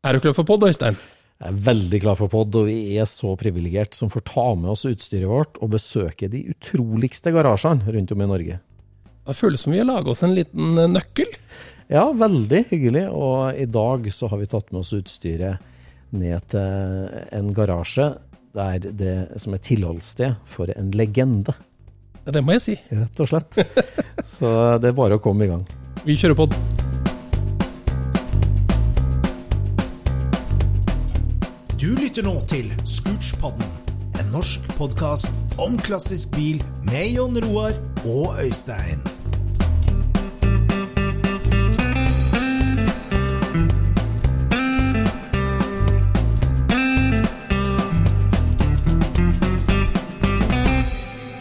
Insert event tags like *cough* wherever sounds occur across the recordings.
Er du klar for pod, Øystein? Jeg er veldig klar for pod, og vi er så privilegert som får ta med oss utstyret vårt og besøke de utroligste garasjene rundt om i Norge. Det føles som vi har laga oss en liten eh, nøkkel. Ja, veldig hyggelig. Og i dag så har vi tatt med oss utstyret ned til en garasje der det som er tilholdssted for en legende, Ja, det må jeg si. rett og slett. Så det er bare å komme i gang. Vi kjører pod. Du lytter nå til Scootspodden, en norsk podkast om klassisk bil med Jon Roar og Øystein.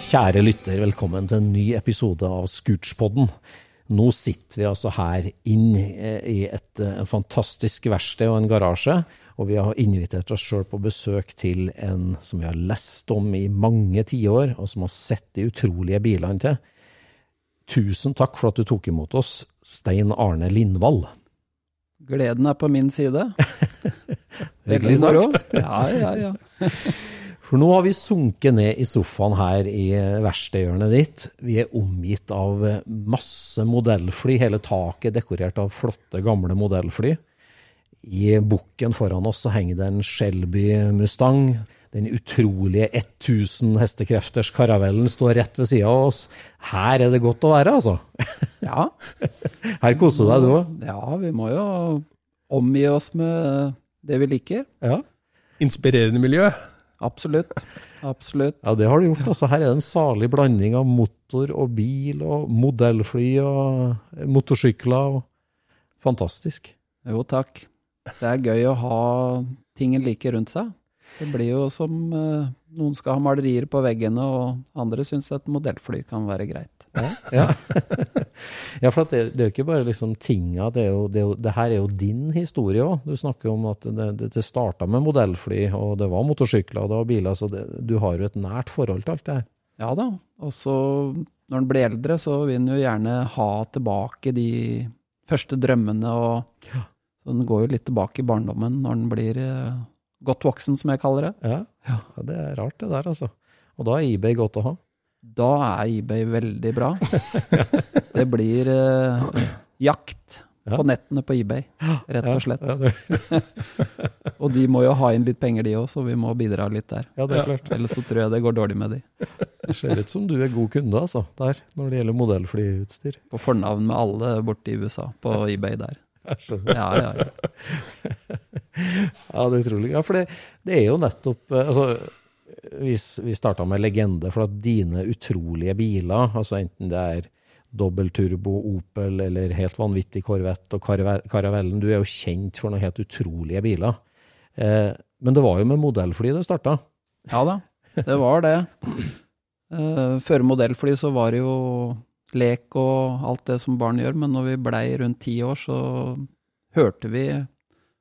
Kjære lytter, velkommen til en ny episode av Scootspodden. Nå sitter vi altså her inn eh, i et eh, fantastisk verksted og en garasje, og vi har invitert oss sjøl på besøk til en som vi har lest om i mange tiår, og som har sett de utrolige bilene til. Tusen takk for at du tok imot oss, Stein Arne Lindvall. Gleden er på min side. *laughs* Veldig sagt. Ja, ja, ja. *laughs* For nå har vi sunket ned i sofaen her i verkstedhjørnet ditt. Vi er omgitt av masse modellfly, hele taket dekorert av flotte, gamle modellfly. I bukken foran oss så henger det en Shelby Mustang. Den utrolige 1000 hestekrefters karavellen står rett ved sida av oss. Her er det godt å være, altså. *laughs* Ja, Her koser du deg, du òg. ja, vi må jo omgi oss med det vi liker. Ja. Inspirerende miljø. Absolutt. Absolutt. ja, det har du gjort. Altså, her er det en salig blanding av motor og bil og modellfly og motorsykler. Og... Fantastisk. Jo, takk. Det er gøy å ha tingen like rundt seg. Det blir jo som eh, noen skal ha malerier på veggene, og andre syns et modellfly kan være greit. Ja, *laughs* ja for at det, det er jo ikke bare liksom tinga, det, er jo, det, er jo, det her er jo din historie òg. Du snakker om at det, det, det starta med modellfly, og det var motorsykler og det var biler, så det, du har jo et nært forhold til alt det her. Ja da. Og så, når en blir eldre, så vil en jo gjerne ha tilbake de første drømmene, og så en går jo litt tilbake i barndommen når en blir eh, godt voksen, som jeg kaller det. Ja, ja, det er rart det der, altså. Og da er eBay godt å ha. Da er eBay veldig bra. *laughs* Det blir eh, jakt på nettene på eBay, rett og slett. *laughs* Og de må jo ha inn litt penger de òg, så vi må bidra litt der. ja, det er klart. Ellers så tror jeg det går dårlig med de. Det ser ut som du er god kunde, altså, der, når det gjelder modellflyutstyr. På fornavn med alle borte i USA, på eBay der. Ja, ja, ja. *laughs* Ja, det er utrolig. Ja, for det, det er jo nettopp eh, altså, Vi, vi starta med legende, for at dine utrolige biler, altså enten det er dobbeltturbo, Opel eller helt vanvittig Corvette og Caravel- Caravellen, du er jo kjent for noen helt utrolige biler. Eh, men det var jo med modellfly det starta. Ja da, det var det. Eh, Før modellfly så var det jo lek og alt det som barn gjør, men når vi blei rundt ti år, så hørte vi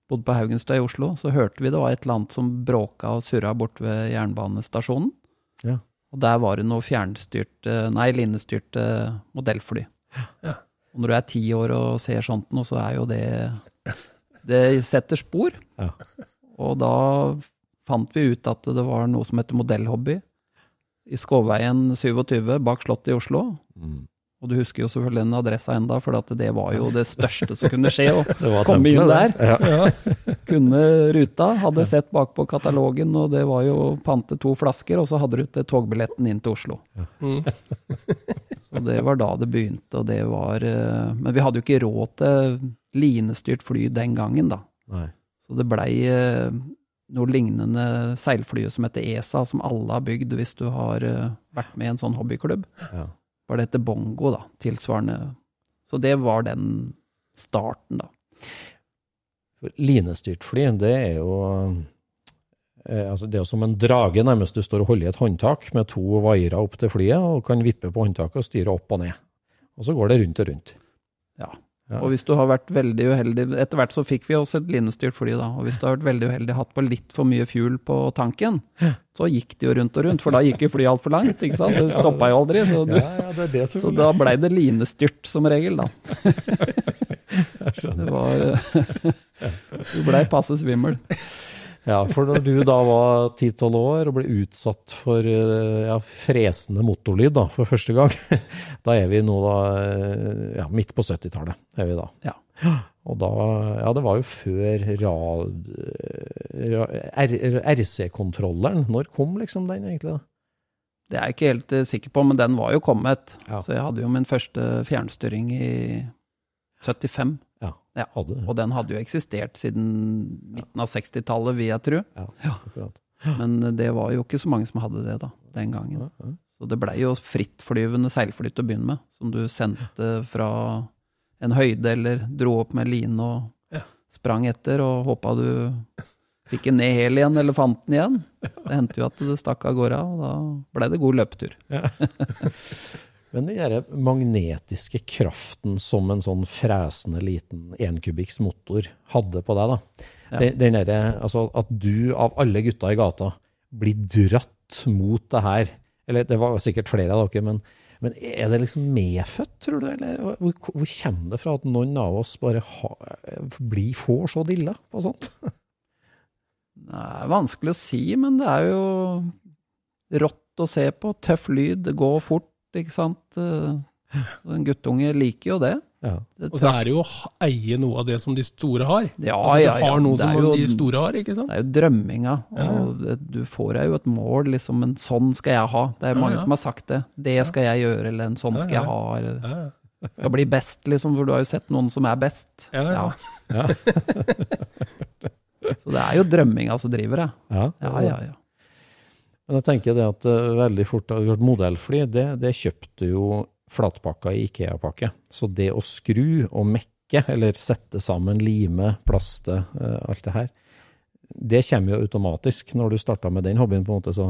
Bodde på Haugenstø i Oslo, så hørte vi det var et eller annet som bråka og surra bort ved jernbanestasjonen. Ja. Og der var det noe fjernstyrte, nei, linestyrte modellfly. Ja. Og når du er ti år og ser sånt noe, så er jo det Det setter spor. Ja. Og da fant vi ut at det var noe som heter modellhobby i Skåveien 27 bak Slottet i Oslo. Mm. Og du husker jo selvfølgelig den adressa enda, for at det var jo det største som kunne skje. å *laughs* komme inn der. Ja. *laughs* Kunne ruta, hadde sett bakpå katalogen, og det var jo pante to flasker, og så hadde du til togbilletten inn til Oslo. Mm. Og *laughs* det var da det begynte, og det var eh, Men vi hadde jo ikke råd til linestyrt fly den gangen, da. Nei. Så det blei eh, noe lignende seilflyet som heter ESA, som alle har bygd hvis du har eh, vært med i en sånn hobbyklubb. Ja. Var det heter Bongo, da, tilsvarende. Så det var den starten, da. Linestyrt fly, det er jo eh, altså Det er jo som en drage, nærmest. Du står og holder i et håndtak med to vaiere opp til flyet, og kan vippe på håndtaket og styre opp og ned. Og så går det rundt og rundt. Ja. Ja. Og hvis du har vært veldig uheldig Etter hvert så fikk vi også et linestyrt fly, da. Og hvis du har vært veldig uheldig hatt på litt for mye fuel på tanken, så gikk det jo rundt og rundt, for da gikk jo flyet altfor langt, ikke sant. Det stoppa jo aldri. Så, du, ja, det er det så da blei det linestyrt som regel, da. *laughs* Det var *laughs* Du blei passe svimmel. Ja, for når du da var 10-12 år og ble utsatt for eh, ja, fresende motorlyd da, for første gang, *laughs* da er vi nå da eh, ja, midt på 70-tallet. er vi da. Ja. Og da, ja det var jo før RC-kontrolleren. Når kom liksom den egentlig da? Det er jeg ikke helt eh, sikker på, men den var jo kommet. Ja. Så jeg hadde jo min første fjernstyring i 75. Ja, Ja. Og den hadde jo eksistert siden midten av 60-tallet, vil jeg tro. Ja, akkurat. Men det var jo ikke så mange som hadde det da, den gangen. Ja, ja. Så det blei jo frittflyvende seilfly til å begynne med, som du sendte fra en høyde eller dro opp med line og sprang etter og håpa du fikk den ned hel igjen, eller fant den igjen. Det hendte jo at det stakk av gårde, og da blei det god løpetur. Men den der magnetiske kraften som en sånn fresende liten enkubikks motor hadde på deg, da. Ja. Den, den altså at du av alle gutta i gata blir dratt mot det her. Eller det var sikkert flere av dere, men, men er det liksom medfødt, tror du? Eller hvor, hvor kommer det fra at noen av oss bare ha, blir, får så dilla på sånt? Det er vanskelig å si, men det er jo rått å se på. Tøff lyd, går fort, ikke sant. Eh, En guttunge liker jo det. Ja. Og så er det jo å eie noe av det som de store har. Ja, altså, ja, du ja. har noe som jo- de store har, ikke sant? Det er jo drømminga, Ja. og ja. du får deg jo et mål, liksom, en sånn skal jeg ha. Det er mange ja. som har sagt det. Det skal jeg gjøre, eller en sånn skal jeg ha, eller Ja, skal bli best, liksom, for du har jo sett noen som er best. ja. ja. Ja. *laughs* Så det er jo drømminga som driver deg. Ja, Ja, ja, ja. Men jeg tenker det at eh, veldig fort modellfly, det, det kjøpte jo flatpakka i Ikea-pakke. Så det å skru og mekke, eller sette sammen, lime, plaste, eh, alt det her, det kommer jo automatisk når du starta med den hobbyen, på en måte. Så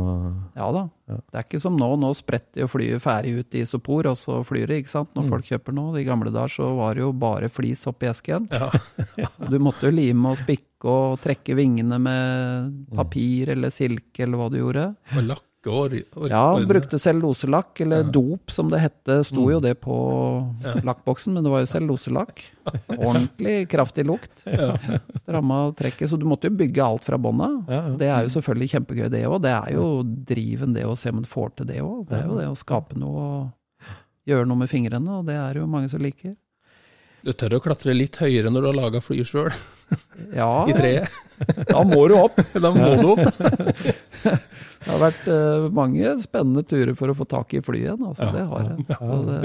Ja da. Ja. Det er ikke som nå. Nå spretter jo flyet ferdig ut i isopor, og så flyr det, ikke sant. Når Mm. folk kjøper nå. I gamle dager så var det jo bare flis oppi esken. *laughs* Ja. Du måtte jo lime og spikke og trekke vingene med Mm. papir eller silke eller hva du gjorde. Og lakke og or- or- Ja, brukte celluloselakk, eller Ja. dop som det hette. Sto Mm. jo det på lakkboksen, men det var jo celluloselakk. *laughs* Ordentlig kraftig lukt. Ja. Stramma trekket, så du måtte jo bygge alt fra bånda. Ja, ja. Det er jo selvfølgelig kjempegøy, det òg. Det er jo driven, det å se om en får til det òg. Det er jo det å skape noe og gjøre noe med fingrene, og det er jo mange som liker. Du tør å klatre litt høyere når du har laga fly sjøl, Ja, i treet. da må du opp. *laughs* Da må du opp. *laughs* Det har vært uh, mange spennende turer for å få tak i flyet igjen, altså. Ja. Det har jeg. Så det.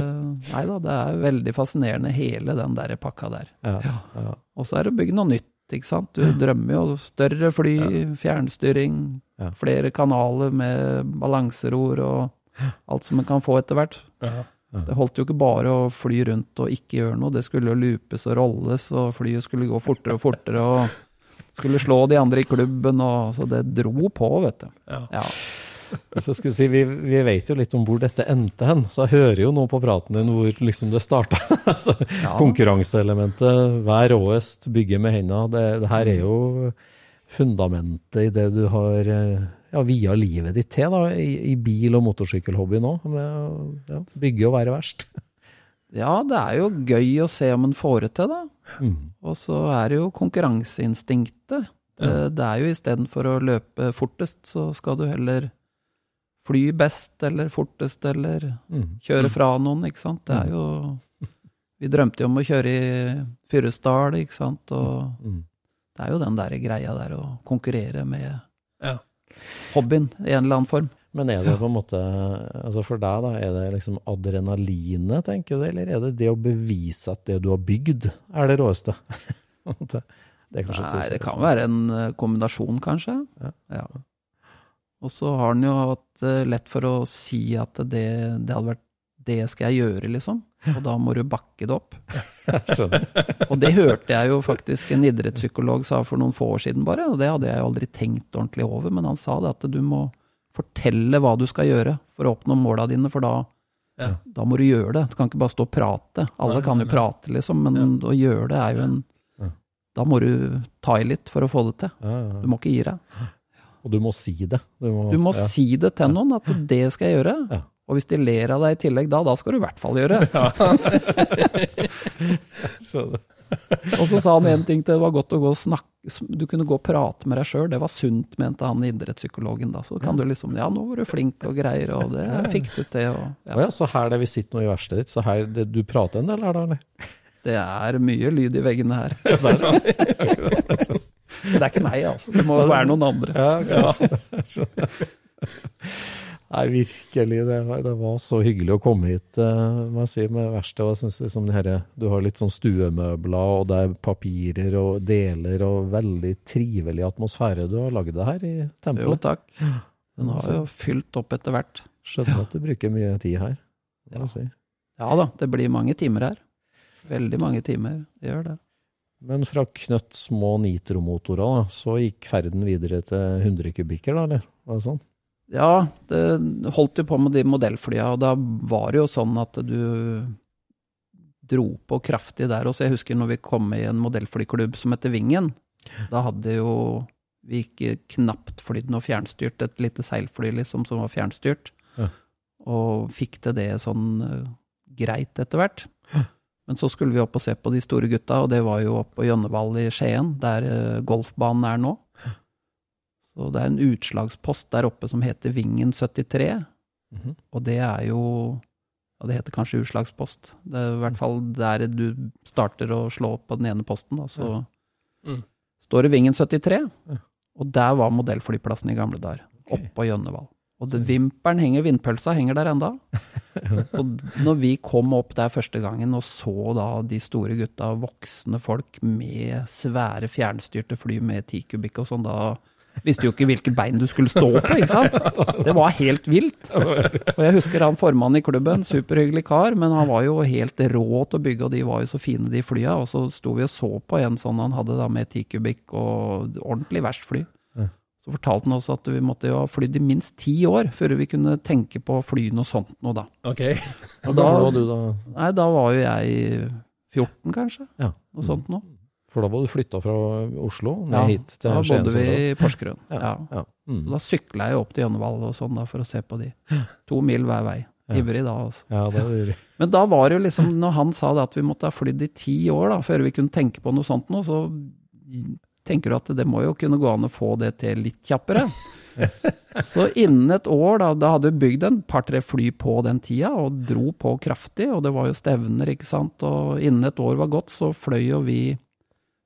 Nei da, det er veldig fascinerende, hele den der pakka der. ja, ja. Og så er det å bygge noe nytt, ikke sant. Du drømmer jo større fly, fjernstyring, flere kanaler med balanseror og alt som en kan få etter hvert. Ja. Det holdt jo ikke bare å fly rundt og ikke gjøre noe, det skulle jo lupes og rolles, og flyet skulle gå fortere og fortere, og skulle slå de andre i klubben, og så det dro på, vet du. Ja. Ja. *laughs* Hvis jeg skulle si, vi, vi vet jo litt om hvor dette endte hen, så jeg hører jo nå på praten din hvor liksom det starta. *laughs* altså, Konkurranseelementet, vær råest, bygge med hendene. Det, det her er jo fundamentet i det du har eh, ja, via livet ditt til, da, i, i bil- og motorsykkelhobby nå. Med å ja, bygge og være verst. Ja, det er jo gøy å se om en får det til, da. Mm. Og så er det jo konkurranseinstinktet. Det, det er jo istedenfor å løpe fortest, så skal du heller fly best eller fortest eller Mm. kjøre fra noen, ikke sant. Det er jo Vi drømte jo om å kjøre i Fyresdal, ikke sant. Og Mm. det er jo den der greia der å konkurrere med Ja. hobbyen i en eller annen form. Men er det på en måte altså For deg, da, er det liksom adrenalinet, tenker du, eller er det det å bevise at det du har bygd, er det råeste? *laughs* det, det Nei, det kan være en eh, kombinasjon, kanskje. Ja. Og så har han jo hatt eh, lett for å si at det, det hadde vært det skal jeg gjøre, liksom. Og da må du bakke det opp. *laughs* Og det hørte jeg jo faktisk en idrettspsykolog sa for noen få år siden bare, og det hadde jeg jo aldri tenkt ordentlig over, men han sa det at du må fortelle hva du skal gjøre for å oppnå måla dine, for da, Ja. da må du gjøre det. Du kan ikke bare stå og prate. Alle Nei, kan jo nei. prate, liksom, men å gjøre det er jo en Ja. Da må du ta i litt for å få det til. Ja, ja. Du må ikke gi deg. Og du må si det. Du må, Du må ja. si det til noen, at det skal jeg gjøre. Ja. Og hvis de ler av deg i tillegg da, da skal du i hvert fall gjøre. det. *laughs* Skjønner. *laughs* Og så sa han en ting til, det var godt å gå og snakke, du kunne gå og prate med deg sjøl, det var sunt, mente han idrettspsykologen da. Så kan du liksom, ja nå var du flink og greier, og det fikk du til, og ja. ja, så her der vi sitter nå i verkstedet ditt, så her det, du prater en del her da, eller? *laughs* Det er mye lyd i veggene her. *laughs* Det er ikke meg, altså. Det må være noen andre. Ja, kanskje. Nei, virkelig. Det var, det var så hyggelig å komme hit eh, må jeg si, med verksted. Jeg synes liksom her, Du har litt sånn stuemøbler, og det er papirer og deler, og veldig trivelig atmosfære du har lagd det her i Jo, takk. Den har jo fylt opp etter hvert. Skjønner at du bruker mye tid her. jeg si. Ja da, det blir mange timer her. Veldig mange timer. Det gjør det. Men fra knøtt små nitromotorer, da, så gikk ferden videre til 100 kubikker, da, eller? Var det sånn? Ja, det holdt jo på med de modellflya, og da var det jo sånn at du dro på kraftig der også. Jeg husker når vi kom i en modellflyklubb som heter Vingen. Da hadde jo vi ikke knapt flydd noe fjernstyrt, et lite seilfly liksom som var fjernstyrt. Ja. Og fikk til det sånn eh, greit etter hvert. Men så skulle vi opp og se på de store gutta, og det var jo oppe på Gjønnevall i Skien, der eh, golfbanen er nå. Så det er en utslagspost der oppe som heter Vingen 73, Mhm. og det er jo Ja, det heter kanskje utslagspost. Det er i hvert fall der du starter å slå opp på den ene posten, da, så Mm. står det Vingen 73, Ja. og der var modellflyplassen i gamle dager. okay. Oppå Gjønneval. Og det, vimpelen henger, vindpølsa henger der enda. *laughs* Så når vi kom opp der første gangen og så da de store gutta, voksne folk med svære fjernstyrte fly med ti kubikk og sånn, da visste jo ikke hvilke bein du skulle stå på, ikke sant? Det var helt vilt. Og jeg husker han formannen i klubben, superhyggelig kar, men han var jo helt rå til å bygge, og de var jo så fine de flya, og så sto vi og så på en sånn han hadde da med ti kubikk og ordentlig verst fly. Så fortalte han også at vi måtte jo ha flydd i minst ti år før vi kunne tenke på å fly noe sånt noe da. Ok. Og da, gammel var du da? nei, da var jo jeg 14 kanskje, Ja. noe sånt noe. For da var du flytta fra Oslo ned Ja, hit til Da bodde vi i Porsgrunn. Ja. Ja. Mm. Så da sykla jeg opp til Gjønvall og sånn da for å se på de. To mil hver vei. Ivrig da, altså. ja, det var *laughs* Men da var det jo liksom, når han sa det at vi måtte ha flydd i ti år da, før vi kunne tenke på noe sånt nå, så tenker du at det må jo kunne gå an å få det til litt kjappere. *laughs* Så innen et år, da, da hadde vi bygd en par-tre fly på den tida, og dro på kraftig, og det var jo stevner, ikke sant, og innen et år var gått, så fløy jo vi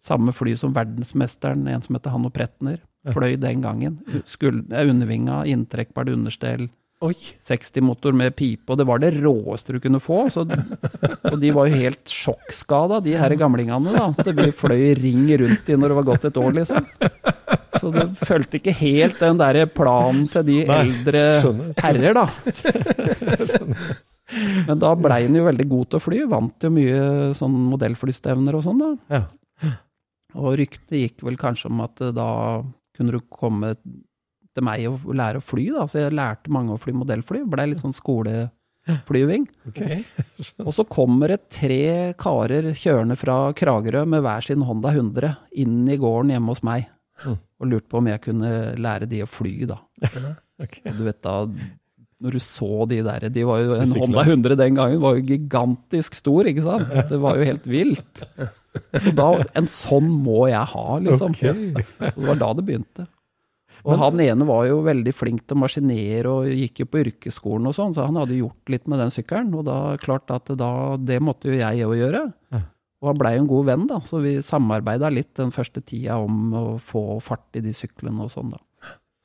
samme fly som verdensmesteren, en som heter Hanno Pretner, fløy den gangen. Skul- eh, Undervinga, inntrekkbart understell, Oi. 60-motor med pipe, og det var det råeste du kunne få. Så, og de var jo helt sjokkskada, de her gamlingene. da, At vi fløy ring rundt de når det var gått et år, liksom. Så det fulgte ikke helt den der planen til de Nei, eldre skjønner. herrer, da. *laughs* Men da blei han jo veldig god til å fly, vant jo mye sånn modellflystevner og sånn, da. Ja. Og ryktet gikk vel kanskje om at eh, da kunne du komme til meg og lære å fly, da. Så jeg lærte mange å fly modellfly. Blei litt sånn skoleflyving. *laughs* Og så kommer det tre karer kjørende fra Kragerø med hver sin Honda 100 inn i gården hjemme hos meg. Og lurte på om jeg kunne lære de å fly, da. Okay. du vet da, når du så de der de var jo, En Honda 100 den gangen var jo gigantisk stor, ikke sant? Det var jo helt vilt. Så da, en sånn må jeg ha, liksom. Så det var da det begynte. Og han ene var jo veldig flink til å maskinere og gikk jo på yrkesskolen og sånn, så han hadde gjort litt med den sykkelen. Og da klart at da, det måtte jo jeg òg gjøre. Og han blei jo en god venn, da, så vi samarbeida litt den første tida om å få fart i de syklene og sånn, da.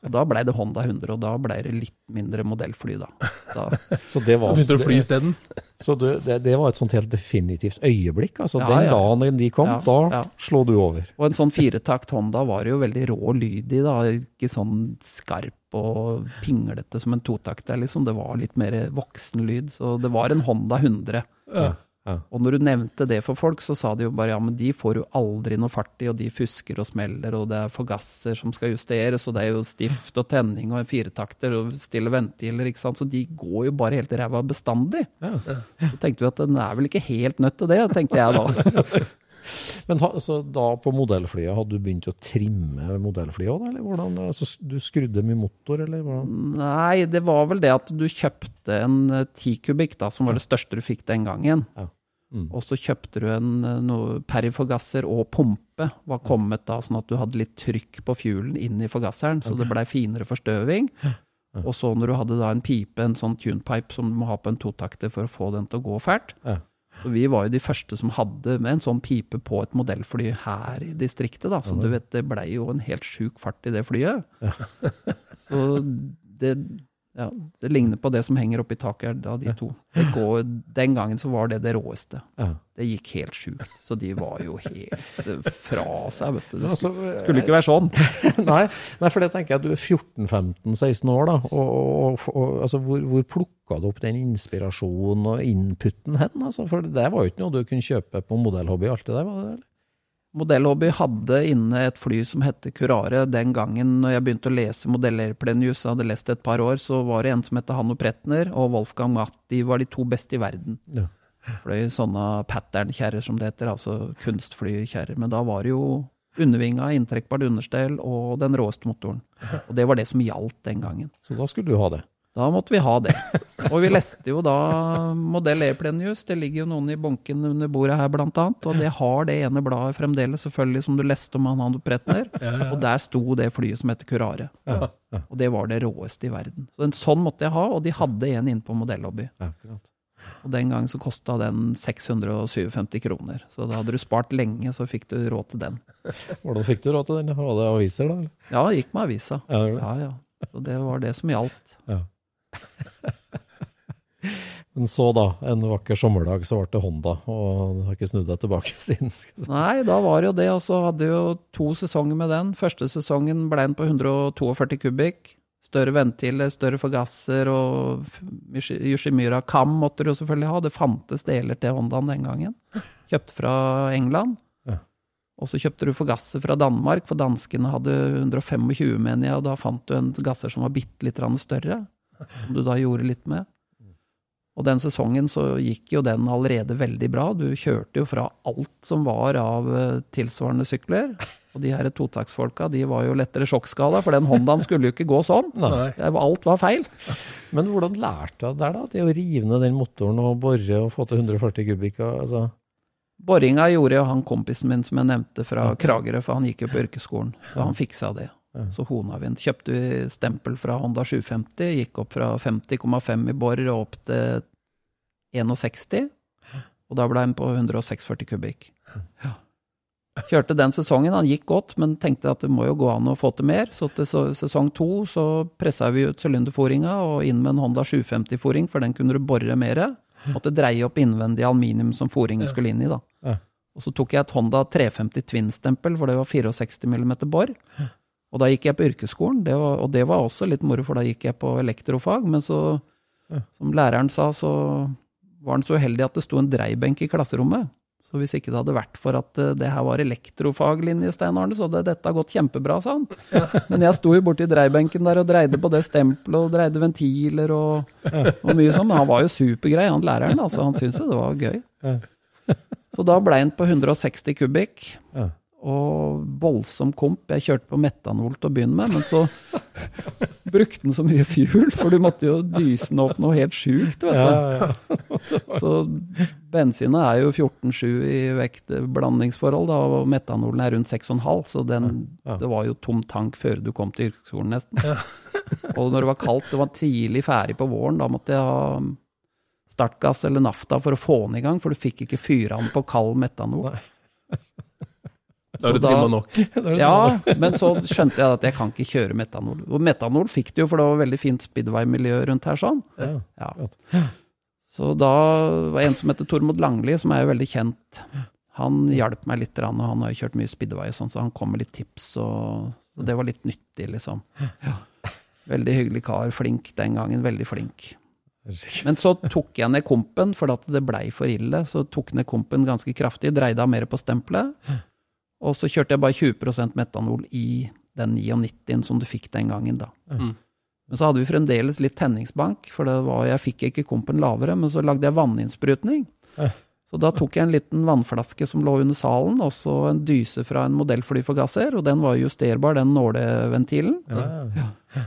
Så da blei det Honda 100, og da blei det litt mindre modellfly, da. da *laughs* Så det var, Så begynte du å fly isteden? så du, det, det var et sånt helt definitivt øyeblikk. Altså, Ja, den ja. dagen de kom, Ja, da ja. slo du over. Og en sånn firetakt Honda var jo veldig rå og lydig, da. Ikke sånn skarp og pinglete som en totakt. liksom. Det var litt mer voksen lyd. Så det var en Honda 100. Ja. Og når du nevnte det for folk, så sa de jo bare ja, men de får jo aldri noe fart i, og de fusker og smeller, og det er forgasser som skal justeres, og det er jo stift og tenning og en firetakter og stille ventiler, ikke sant. Så de går jo bare helt i ræva bestandig. Så tenkte vi at den er vel ikke helt nødt til det, tenkte jeg da. *laughs* Men ha, så da på modellflyet, hadde du begynt å trimme modellflyet òg, eller hvordan? Altså, du skrudde mye motor, eller hvordan? Nei, det var vel det at du kjøpte en ti 10 kubikk, da, som var det største du fikk den gangen. Ja. Mm. Og så kjøpte du en eh, noe periforgasser og pumpe, var kommet da, sånn at du hadde litt trykk på fuelen inn i forgasseren, så det blei finere forstøving. Og så når du hadde da en pipe, en sånn tunepipe som du må ha på en totakter for å få den til å gå fælt. Ja. Så vi var jo de første som hadde med en sånn pipe på et modellfly her i distriktet, da. Så du vet, det blei jo en helt sjuk fart i det flyet. Så det, ja, det ligner på det som henger oppi taket her, da, de to. Det går, den gangen så var det det råeste. Ja. Det gikk helt sjukt. Så de var jo helt eh, fra seg, vet du. Det Altså, skulle, skulle ikke være sånn. *laughs* nei, nei, for det tenker jeg at du er 14-15-16 år, da. Og, og, og altså, hvor, hvor plukka du opp den inspirasjonen og inputen hen? Altså, for det var jo ikke noe du kunne kjøpe på modellhobby, alt det der, var det? eller? Modellhobby hadde inne et fly som hette Curare. Den gangen når jeg begynte å lese modellerplenius, hadde lest det et par år, så var det en som het Hanno Pretner og Wolfgang Matti var de to beste i verden. Ja. Fløy sånne pattern-kjerrer som det heter, altså kunstflykjerrer. Men da var det jo undervinga, inntrekkbart understell og den råeste motoren. Og det var det som gjaldt den gangen. Så da skulle du ha det. Da måtte vi ha det. Og vi leste jo da Modell E-plenius. Det ligger jo noen i bunken under bordet her, blant annet. Og det har det ene bladet fremdeles, selvfølgelig, som du leste om han hadde Pretner. Og der sto det flyet som heter Curare. Og det var det råeste i verden. Så en sånn måtte jeg ha, og de hadde en inne på modellhobby. Og den gangen så kosta den 657 kroner. Så da hadde du spart lenge, så fikk du råd til den. Hvordan fikk du råd til den? Var det aviser, da? Ja, det gikk med avisa. Ja, det var det som gjaldt. Ja. *laughs* Men så, da, en vakker sommerdag, så ble det Honda, og du har ikke snudd deg tilbake *laughs* siden. Nei, da var det jo det, og så hadde jo to sesonger med den. Første sesongen ble den på 142 kubikk. Større ventiler, større forgasser og Yoshi- Yoshimura Kam måtte du jo selvfølgelig ha. Det fantes deler til Hondaen den gangen. Kjøpt fra England. Og så kjøpte du forgasser fra Danmark, for danskene hadde 125, mener jeg, og da fant du en gasser som var bitte litt større, *laughs* som du da gjorde litt med. Og den sesongen så gikk jo den allerede veldig bra. Du kjørte jo fra alt som var av eh, tilsvarende sykler. Og de her totaktsfolka, de var jo lettere sjokkskada, for den Hondaen skulle jo ikke gå sånn. *laughs* Nei. Alt var feil. Men hvordan lærte du deg der, da? Det å rive ned den motoren og bore og få til 140 kubikk? Altså. Boringa gjorde jo han kompisen min som jeg nevnte fra Kragerø, for han gikk jo på yrkesskolen. Så han fiksa det. Så hona vi den. Kjøpte vi stempel fra Honda 750, gikk opp fra 50,5 i bor og opp til 61. Og da ble den på 146 kubikk. Ja. Kjørte den sesongen, han gikk godt, men tenkte at det må jo gå an å få til mer. Så til sesong to så pressa vi ut sylinderfòringa og inn med en Honda 750-foring, for den kunne du bore mer. Måtte dreie opp innvendig aluminium som foringen skulle inn i, da. Ja. Og så tok jeg et Honda 350 Twin-stempel, for det var 64 mm bor. Og da gikk jeg på yrkesskolen, det var, og det var også litt moro, for da gikk jeg på elektrofag. Men så, som læreren sa, så var han så uheldig at det sto en dreibenk i klasserommet. Så hvis ikke det hadde vært for at eh, det her var elektrofaglinje, Stein Arne, så hadde dette gått kjempebra, sa han. Men jeg sto jo borti dreibenken der og dreide på det stempelet og dreide ventiler og, og mye sånn. Men han var jo supergrei, han læreren. altså Han syntes det var gøy. Så da ble han på 160 kubikk. Ja. Og voldsom komp. Jeg kjørte på metanol til å begynne med, men så *laughs* brukte den så mye fuel, for du måtte jo dyse den opp noe helt sjukt, vet du. Så bensinet er jo 14,7 i vektblandingsforhold, da, og metanolen er rundt 6,5, så den, det var jo tom tank før du kom til yrkesskolen, nesten. *laughs* Og når det var kaldt, det var tidlig ferdig på våren, da måtte jeg ha startgass eller nafta for å få den i gang, for du fikk ikke fyra den på kald metanol. Da har du trimma nok. *laughs* Ja, men så skjønte jeg at jeg kan ikke kjøre metanol. Og metanol fikk du jo, for det var veldig fint speedway-miljø rundt her sånn. Ja. Ja. Så da var en som heter Tormod Langli, som er jo veldig kjent. Han hjalp meg litt, og han har jo kjørt mye speedway og sånn, så han kom med litt tips, og så det var litt nyttig, liksom. Ja. Veldig hyggelig kar, flink den gangen, veldig flink. Men så tok jeg ned kompen, for at det blei for ille. Så tok jeg ned kompen ganske kraftig, dreide av mer på stempelet. Og så kjørte jeg bare 20% metanol i den 99-en som du fikk den gangen, da. Mm. Men så hadde vi fremdeles litt tenningsbank, for det var, jeg fikk ikke kompen lavere, men så lagde jeg vanninnsprutning. Ja. Så da tok jeg en liten vannflaske som lå under salen, og så en dyse fra en modellflyforgasser, og den var justerbar, den nåleventilen. Ja.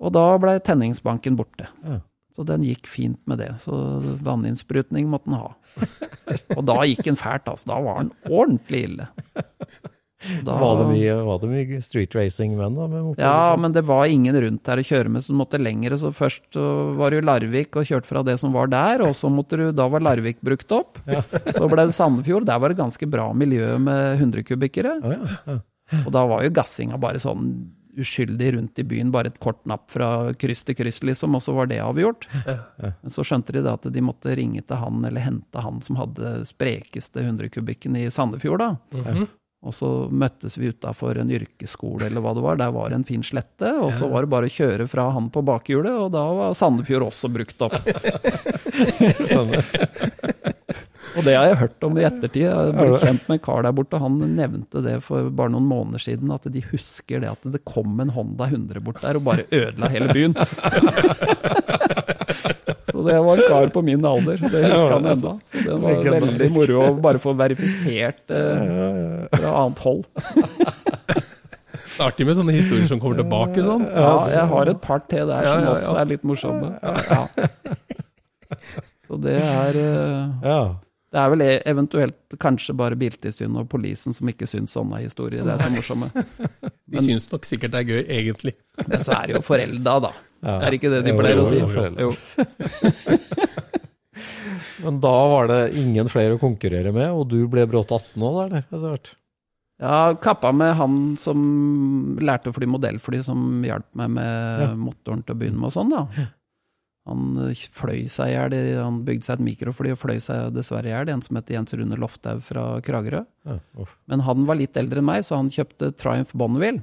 Og da ble tenningsbanken borte. Ja. Så den gikk fint med det. Så vanninnsprutning måtte den ha. Og da gikk han fælt, altså. Da var den ordentlig ille. Da, Var, det mye, var det mye street racing med da? Ja, men det var ingen rundt der å kjøre med, så du måtte lenger. Så først var det jo Larvik og kjørte fra det som var der, og så måtte du, da var Larvik brukt opp. Så ble det Sandefjord. Der var det ganske bra miljø med 100-kubikkere. Ja. Ja. Og da var jo gassinga bare sånn uskyldig rundt i byen, bare et kort napp fra kryss til kryss, liksom, og så var det avgjort. Men så skjønte de da at de måtte ringe til han, eller hente han som hadde sprekeste 100-kubikken i Sandefjord, da. Og så møttes vi utafor en yrkesskole eller hva det var, der var en fin slette, og så var det bare å kjøre fra han på bakhjulet, og da var Sandefjord også brukt opp. *laughs* *laughs* Og det har jeg hørt om i ettertid. Jeg har blitt kjent med en kar der borte, han nevnte det for bare noen måneder siden, at de husker det at det kom en Honda 100 bort der og bare ødela hele byen. *laughs* Så det var en kar på min alder, det husker han ennå. Så det var veldig moro å bare få verifisert eh, fra annet hold. Det er artig med sånne historier som kommer tilbake sånn. Ja, jeg har et par til der som også er litt morsomme. Ja. Så det er eh, Ja. Det er vel e- eventuelt kanskje bare Biltilsynet og polisen som ikke syns sånne historier er så morsomme. *laughs* De syns nok sikkert det er gøy, egentlig. Men så er det jo forelda, da. Ja. Er ikke det de pleier å si? jo. Jo. *laughs* Men da var det ingen flere å konkurrere med, og du ble brått 18 òg, eller? Etter hvert. Ja, kappa med han som lærte å fly modellfly, som hjalp meg med Ja. motoren til å begynne med og sånn, da. Han eh, fløy seg i hjel, han bygde seg et mikrofly og fløy seg dessverre i hjel, en som heter Jens Rune Lofthaug fra Kragerø. Ja. Men han var litt eldre enn meg, så han kjøpte Triumph Bonneville.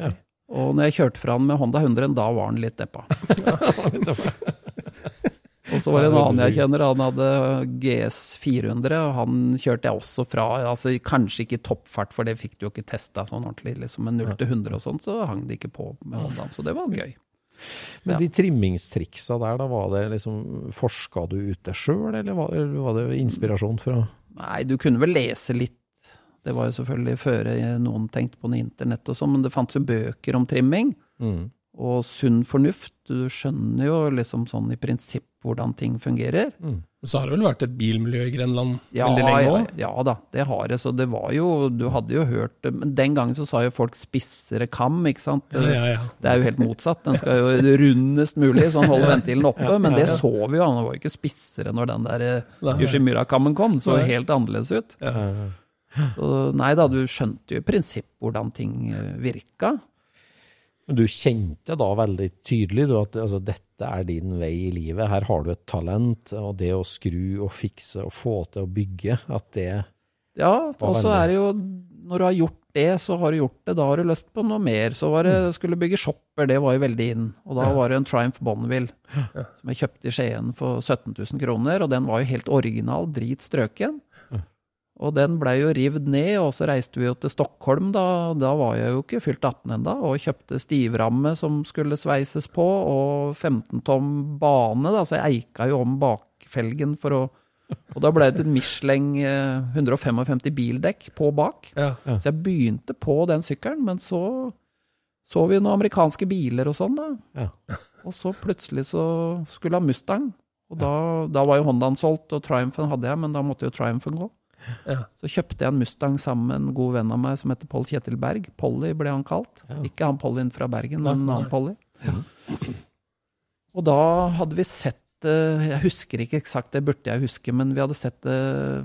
Ja. Og når jeg kjørte fra han med Honda 100, da var han litt deppa. *laughs* *laughs* Og så var det en annen jeg kjenner, han hadde GS 400, og han kjørte jeg også fra. altså Kanskje ikke i toppfart, for det fikk du jo ikke testa sånn ordentlig, liksom, men 0 til 100 og sånn, så hang det ikke på med Hondaen, så det var gøy. Men Ja. de trimmingstriksa der, da var det liksom Forska du ut det sjøl, eller var, var det inspirasjon fra Nei, du kunne vel lese litt. Det var jo selvfølgelig før noen tenkte på noe internett og sånn, men det fantes jo bøker om trimming. mm. Og sunn fornuft. Du skjønner jo liksom sånn i prinsipp hvordan ting fungerer. Så har det vel vært et bilmiljø i Grenland Ja, veldig lenge ja, òg? ja da, det har det. Så det var jo Du hadde jo hørt det, Men den gangen så sa jo folk spissere kam, ikke sant. Ja, ja, ja. Det er jo helt motsatt. Den skal jo rundest mulig, så han holder ventilen oppe. Men det så vi jo, han var jo ikke spissere når den der eh, Yoshimura-kammen kom. Den så helt annerledes ut. Så nei da, du skjønte jo i prinsipp hvordan ting eh, virka. Men du kjente da veldig tydelig du, at altså, dette er din vei i livet. Her har du et talent, og det å skru og fikse og få til å bygge, at det Ja, og så er det jo Når du har gjort det, så har du gjort det. Da har du lyst på noe mer. Så var det Mm. skulle bygge shopper, det var jo veldig inn. Og da var det en Triumph Bonneville som jeg kjøpte i Skien for 17 000 kroner, og den var jo helt original, drit strøken. Og den blei jo rivd ned, og så reiste vi jo til Stockholm, da. Da var jeg jo ikke fylt 18 enda, og kjøpte stivramme som skulle sveises på, og 15 tom bane, da, så jeg eika jo om bakfelgen for å Og da ble det et Michelin eh, 155 bildekk på bak. Ja. Så jeg begynte på den sykkelen, men så så vi noen amerikanske biler og sånn, da. Ja. Og så plutselig så skulle ha Mustang. Og da, da var jo Hondaen solgt, og Triumphen hadde jeg, men da måtte jo Triumphen gå. Ja. Så kjøpte jeg en Mustang sammen med en god venn av meg som heter Pål Kjetil Berg. Polly ble han kalt. Ja. Ikke han Pollyen fra Bergen, men en annen Polly. Og da hadde vi sett eh, Jeg husker ikke eksakt, det burde jeg huske, men vi hadde sett eh,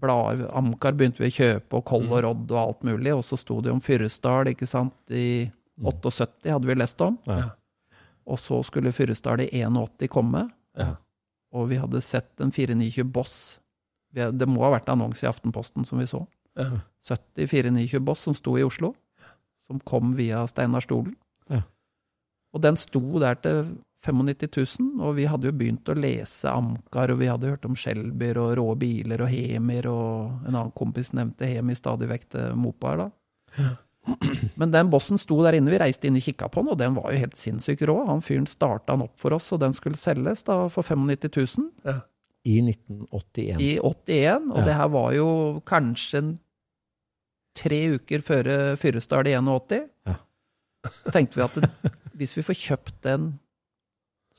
blader Amcar begynte vi å kjøpe, og Koll og Rodd og alt mulig. Og så sto det om Fyresdal, ikke sant. I 78 hadde vi lest om. Ja. Og så skulle Fyresdal i 81 komme. Ja. Og vi hadde sett en 429 Boss. Det må ha vært annonse i Aftenposten som vi så. Ja. 70 429 Boss som sto i Oslo. Som kom via Steinar Stolen. Ja. Og den sto der til 95 000, og vi hadde jo begynt å lese Amcar, og vi hadde hørt om Skjelbyer og rå biler og Hemier, og en annen kompis nevnte Hemi stadig vekk til Mopaer, da. Men den bossen sto der inne, vi reiste inn og kikka på den, og den var jo helt sinnssykt rå. Han fyren starta den opp for oss, og den skulle selges da for 95 000 I 1981. i 81, og Ja. det her var jo kanskje tre uker før Fyresdal i 81. Ja. Så tenkte vi at det, hvis vi får kjøpt den,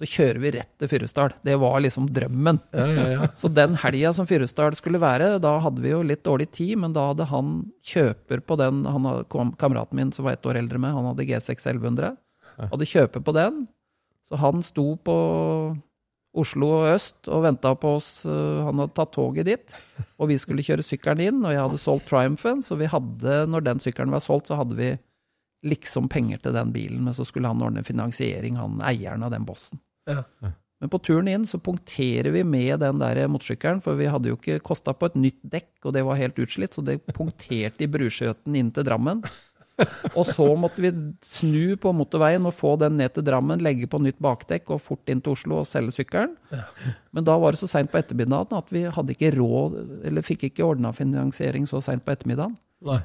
så kjører vi rett til Fyresdal. Det var liksom drømmen. Ja, ja, ja. Så den helga som Fyresdal skulle være, da hadde vi jo litt dårlig tid, men da hadde han kjøper på den han hadde, kom- Kameraten min som var ett år eldre med, han hadde G6 1100. Hadde kjøper på den. Så han sto på Oslo øst og venta på oss. øh, Han hadde tatt toget dit, og vi skulle kjøre sykkelen inn. Og jeg hadde solgt Triumphen, så vi hadde, når den sykkelen var solgt, så hadde vi liksom penger til den bilen, men så skulle han ordne finansiering, han eieren av den bossen. Ja. Men på turen inn så punkterer vi med den der motorsykkelen, for vi hadde jo ikke kosta på et nytt dekk, og det var helt utslitt, så det punkterte i bruskjøten inn til Drammen. *laughs* Og så måtte vi snu på motorveien og få den ned til Drammen, legge på nytt bakdekk og fort inn til Oslo og selge sykkelen. Men da var det så seint på ettermiddagen at vi hadde ikke råd, eller fikk ikke ordna finansiering så seint på ettermiddagen. Nei.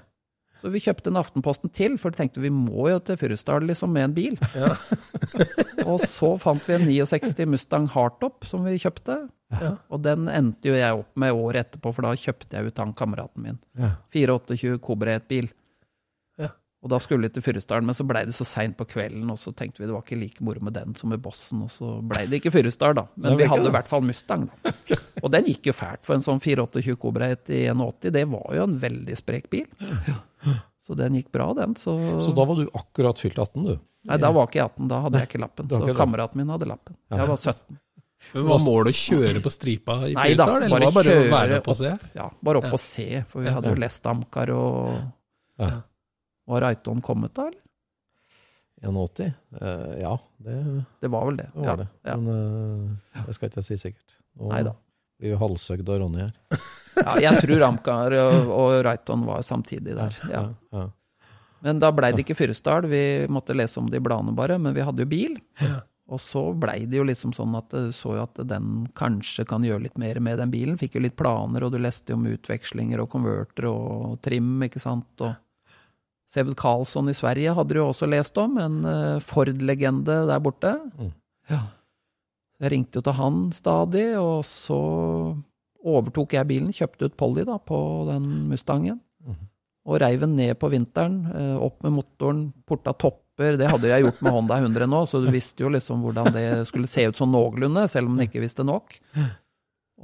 Så vi kjøpte en Aftenposten til, for vi tenkte vi må jo til Fyresdal liksom med en bil. Ja. *laughs* og så fant vi en 69 Mustang Hardtop som vi kjøpte. Ja. Og den endte jo jeg opp med året etterpå, for da kjøpte jeg ut han kameraten min. Ja. 428 Cobra 1-bil. Og da skulle vi til Fyresdal, men så blei det så seint på kvelden, og så tenkte vi det var ikke like moro med den som med Bossen, og så blei det ikke Fyresdal, da. Men vi hadde i hvert fall Mustang, da. *laughs* Og den gikk jo fælt for en sånn 428 Cobra 1 i 81. Det var jo en veldig sprek bil. Så den gikk bra, den. Så, Så da var du akkurat fylt 18, du? Nei, da var ikke jeg 18, da hadde jeg ikke lappen. Så kameraten min hadde lappen. Jeg var 17. Men Var målet å kjøre på stripa i Nei Fyresdal, eller var det bare å være opp og se? Ja, bare opp og se, for vi hadde jo lest Amcar og Ja. Var Reiton kommet da, eller? 81? Uh, ja, det, Det var vel det. det var det. Ja. Men uh, det skal ikke jeg si sikkert. Nå Neida. blir vi halshøgd av Ronny her. *laughs* ja, jeg tror Amcar og, og Reiton var samtidig der. Ja. Ja. Men da blei det ikke Fyresdal, vi måtte lese om det i bladene bare, men vi hadde jo bil. Og så blei det jo liksom sånn at du så jo at den kanskje kan gjøre litt mer med den bilen. Fikk jo litt planer, og du leste jo om utvekslinger og konverter og trim, ikke sant. Og Seved Karlsson i Sverige hadde du også lest om, en eh, Ford-legende der borte. Mm. Ja. Jeg ringte jo til han stadig, og så overtok jeg bilen, kjøpte ut Polly da, på den Mustangen. Mm. Og reiv den ned på vinteren, eh, opp med motoren, porta topper. Det hadde jeg gjort med Honda 100 nå, så du visste jo liksom hvordan det skulle se ut sånn noenlunde, selv om den ikke visste nok.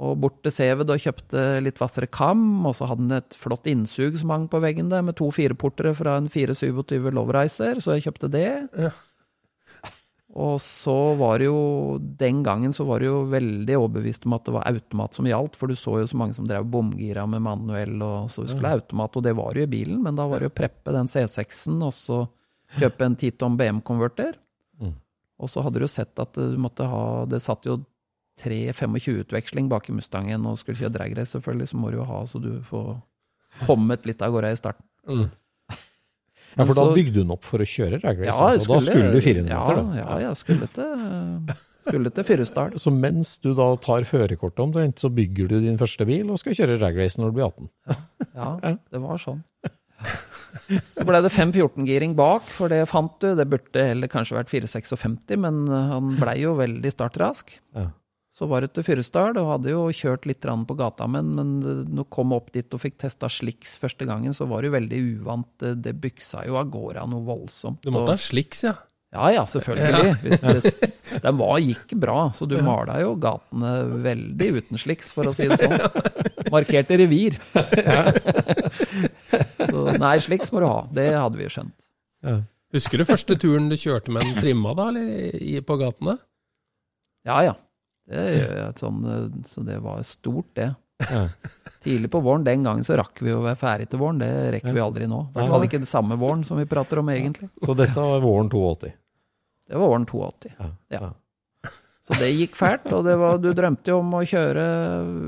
Og bort til Seved og kjøpte litt hvassere kam, og så hadde den et flott innsug som hang på veggen der, med to fireportere fra en 427 Loverizer, så jeg kjøpte det. Ja. Og så var det jo Den gangen så var det jo veldig overbevist om at det var automat som gjaldt, for du så jo så mange som drev bomgira med manuell, og så skulle ha automat, og det var jo i bilen, men da var det jo preppe den C6-en, og så kjøpe en 10 tom BM-konverter. Mm. Og så hadde du jo sett at du måtte ha Det satt jo 3-25-utveksling bak i Mustangen, og skulle kjøre dragrace, selvfølgelig, så må du jo ha så du får kommet litt av gårde i starten. Mm. *laughs* Ja, for da bygde hun opp for å kjøre drag race, Ja, altså. da skulle du 400 meter, da. Ja, jeg skulle til, Skulle til Fyresdal. Så mens du da tar førerkortet omtrent, så bygger du din første bil og skal kjøre dragrace når du blir 18. *laughs* Ja, det var sånn. Så ble det 514-giring bak, for det fant du. Det burde heller kanskje vært 456, men han blei jo veldig startrask. Ja. Så var det til Fyresdal, og hadde jo kjørt litt på gata, men, men når du kom opp dit og fikk testa sliks første gangen, så var det jo veldig uvant. Det, byksa jo av gårde noe voldsomt. Du måtte ha sliks, ja. Ja ja, selvfølgelig. Hvis det, den var, gikk bra, så du mala jo gatene veldig uten sliks, for å si det sånn. Markerte revir. så nei, sliks må du ha. Det hadde vi skjønt. Husker du første turen du kjørte med en trimma, da, eller i, på gatene? Ja ja. Det gjør jeg sånn, eh, så det var stort, det. Ja. Tidlig på våren. Den gangen så rakk vi å være ferdig til våren. Det rekker vi aldri nå. I hvert fall ikke det samme våren som vi prater om, egentlig. Så dette var våren 82. Det var våren 82. Ja. Ja. Så det gikk fælt, og det var, du drømte jo om å kjøre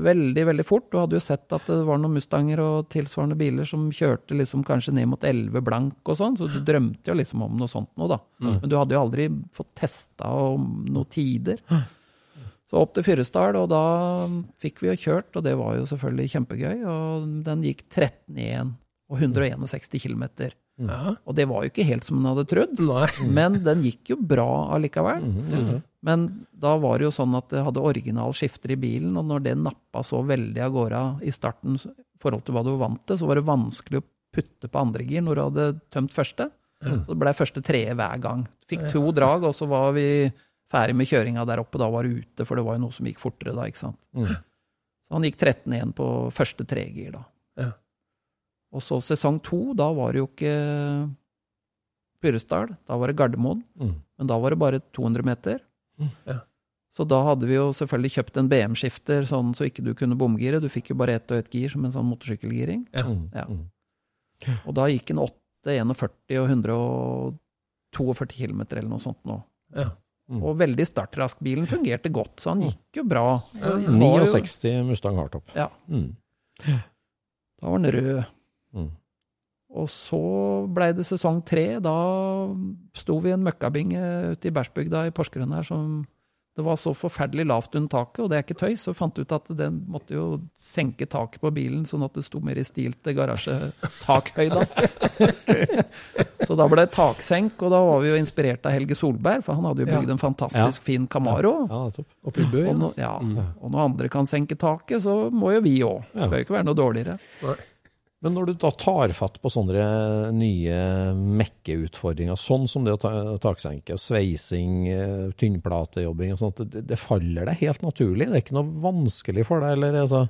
veldig, veldig fort. Du hadde jo sett at det var noen Mustanger og tilsvarende biler som kjørte liksom kanskje ned mot 11 blank og sånn, så du drømte jo liksom om noe sånt noe, da. Men du hadde jo aldri fått testa om noen tider. Så opp til Fyresdal, og da fikk vi jo kjørt, og det var jo selvfølgelig kjempegøy. Og den gikk 13,1 og 161 km. Ja. Og det var jo ikke helt som en hadde trodd. Nei. Men den gikk jo bra allikevel. Men da var det jo sånn at det hadde original skifter i bilen, og når det nappa så veldig av gårde i starten i forhold til hva du var vant til, så var det vanskelig å putte på andre gir når du hadde tømt første. Så det ble første treet hver gang. Fikk to drag, og så var vi ferdig med kjøringa der oppe. Da var det ute, for det var jo noe som gikk fortere da, ikke sant. Så han gikk 13-1 på første tregir da. Ja. Og så sesong to, da var det jo ikke Fyresdal, da var det Gardermoen. Mm. Men da var det bare 200 meter. Ja. Så da hadde vi jo selvfølgelig kjøpt en BM-skifter, sånn så ikke du kunne bomgire. Du fikk jo bare ett og ett gir som en sånn motorsykkelgiring. Ja. Mm. Ja. Mm. Og da gikk den 8, 41 og 142 km eller noe sånt nå. Ja. Mm. Og veldig startrask. Bilen fungerte godt, så han gikk jo bra. Var jo- 69 Mustang Hardtop. Ja, Mm. da var den rød. Mm. Og så blei det sesong tre. Da sto vi i en møkkabinge ute i Bærsbygda i Porsgrunn her som det var så forferdelig lavt under taket, og det er ikke tøys. Så fant jeg ut at den måtte jo senke taket på bilen, sånn at det sto mer i stil til garasjetakhøyda. *laughs* så da ble det taksenk, og da var vi jo inspirert av Helge Solberg, for han hadde jo bygd en fantastisk fin Camaro. Ja, nettopp. Oppe i Bø, Og, ja. no, ja. og når andre kan senke taket, så må jo vi òg. Skal jo ikke være noe dårligere. Men når du da tar fatt på sånne nye mekkeutfordringer, sånn som det å ta taksenke, og sveising, eh, tynnplatejobbing og sånt, det, det faller deg helt naturlig? Det er ikke noe vanskelig for deg, eller altså,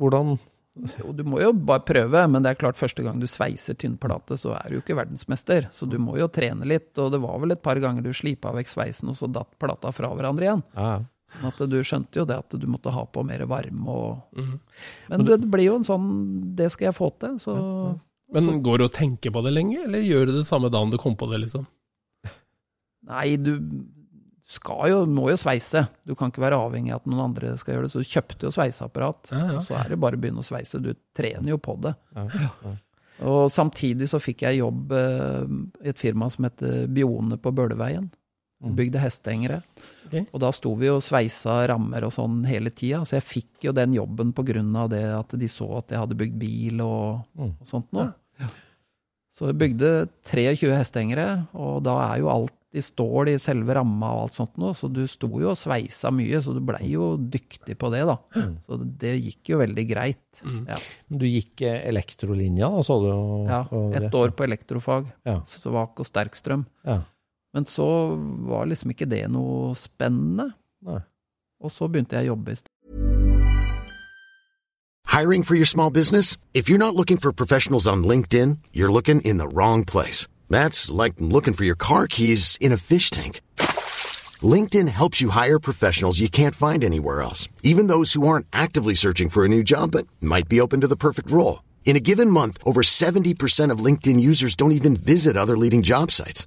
hvordan Jo, du må jo bare prøve, men det er klart første gang du sveiser tynnplate, så er du jo ikke verdensmester. Så du må jo trene litt, og det var vel et par ganger du slipa vekk sveisen, og så datt plata fra hverandre igjen. Ja, Sånn at du skjønte jo det at du måtte ha på mer varme og Men det blir jo en sånn Det skal jeg få til, så Men går du og tenker på det lenge, eller gjør du det samme dagen du kom på det, liksom? Nei, du skal jo, må jo sveise. Du kan ikke være avhengig av at noen andre skal gjøre det. Så du kjøpte jo sveiseapparat. Ja, ja. Og så er det bare å begynne å sveise. Du trener jo på det. ja, ja. Og samtidig så fikk jeg jobb eh, i et firma som heter Bione på Bøleveien. Bygde hestehengere. Okay. Og da sto vi og sveisa rammer og sånn hele tida. Så jeg fikk jo den jobben av det at de så at jeg hadde bygd bil og, Mm. og sånt noe. Så jeg bygde 23 hestehengere, og da er jo alt i stål i selve ramma og alt sånt noe, så du sto jo og sveisa mye, så du blei jo dyktig på det, da. Så det gikk jo veldig greit. Ja. Men Du gikk eh, elektrolinja, da, så du? ja, et ett år på elektrofag. Ja. Svak og sterk strøm. Ja. Men så var liksom ikke det noe spennende. Nei. Og så begynte jeg å jobbe i stedet. Hiring for your small business? If you're not looking for professionals on LinkedIn, you're looking in the wrong place. That's like looking for your car keys in a fish tank. LinkedIn helps you hire professionals you can't find anywhere else, even those who aren't actively searching for a new job but might be open to the perfect role. In a given month, over 70% of LinkedIn users don't even visit other leading job sites.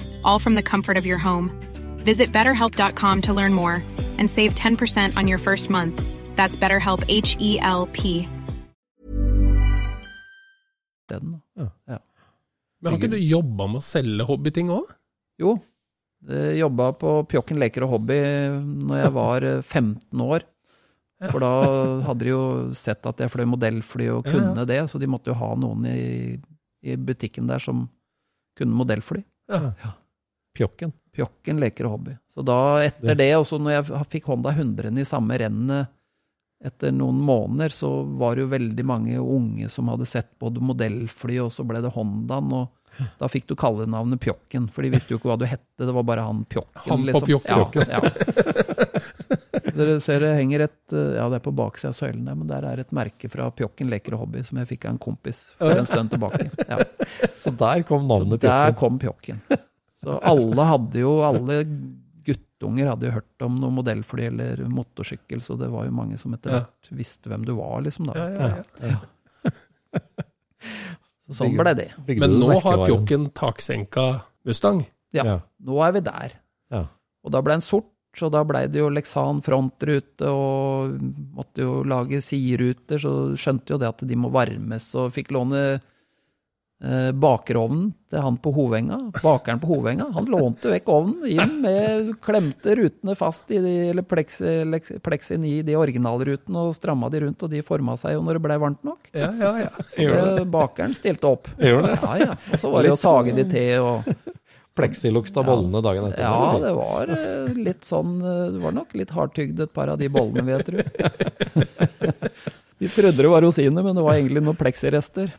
all from the comfort of your home. Visit betterhelp.com to learn more and save 10% on your first month. That's BetterHelp H E L P. Den. Men har ikke du jobba med å selge hobbyting òg? Jo, jobba på Pjokken leker og hobby når jeg var *laughs* eh, 15 år. For da hadde de jo sett at jeg fløy modellfly og Ja, kunne det, så de måtte jo ha noen i, i butikken der som kunne modellfly. Ja. Pjokken. Pjokken leker og hobby. Så da, etter det, og så når jeg fikk Honda 100 i samme rennet etter noen måneder, så var det jo veldig mange unge som hadde sett både modellfly, og så ble det Hondaen, og da fikk du kallenavnet Pjokken, for de visste jo ikke hva du hette, det var bare han Pjokken. liksom. Han på Pjokken. Ja, ja. Dere ser det henger et, ja det er på baksida av søylen der, men der er et merke fra Pjokken leker og hobby som jeg fikk av en kompis for en stund tilbake. Ja. *laughs* Så der kom navnet Pjokken? Så der kom Pjokken. Så alle hadde jo, alle guttunger hadde jo hørt om noe modellfly eller motorsykkel, så det var jo mange som etter Ja. hvert visste hvem du var, liksom. da. Ja, ja, ja. *laughs* Så sånn ble det. Bygde Men nå har? Pjokken taksenka Mustang. Ja, Ja. nå er vi der. Ja. Og da ble den sort, så da ble det jo Lexan frontrute, og måtte jo lage sideruter, så skjønte jo det at de må varmes, og fikk låne bakerovnen til han på Hovenga. Bakeren på Hovenga, han lånte vekk ovnen inn med klemte rutene fast i de, eller plexi, lex- i de originalrutene, og stramma de rundt, og de forma seg jo når det ble varmt nok. Ja, ja, ja. Så det, bakeren stilte opp. Gjorde det? Ja, ja. Og så var det jo å sage de til, og Pleksilukt av bollene dagen etter. ja, det var eh, litt sånn eh, Det var nok litt hardtygd et par av de bollene, vil jeg tro. *laughs* De trodde det var rosiner, men det var egentlig noen pleksirester.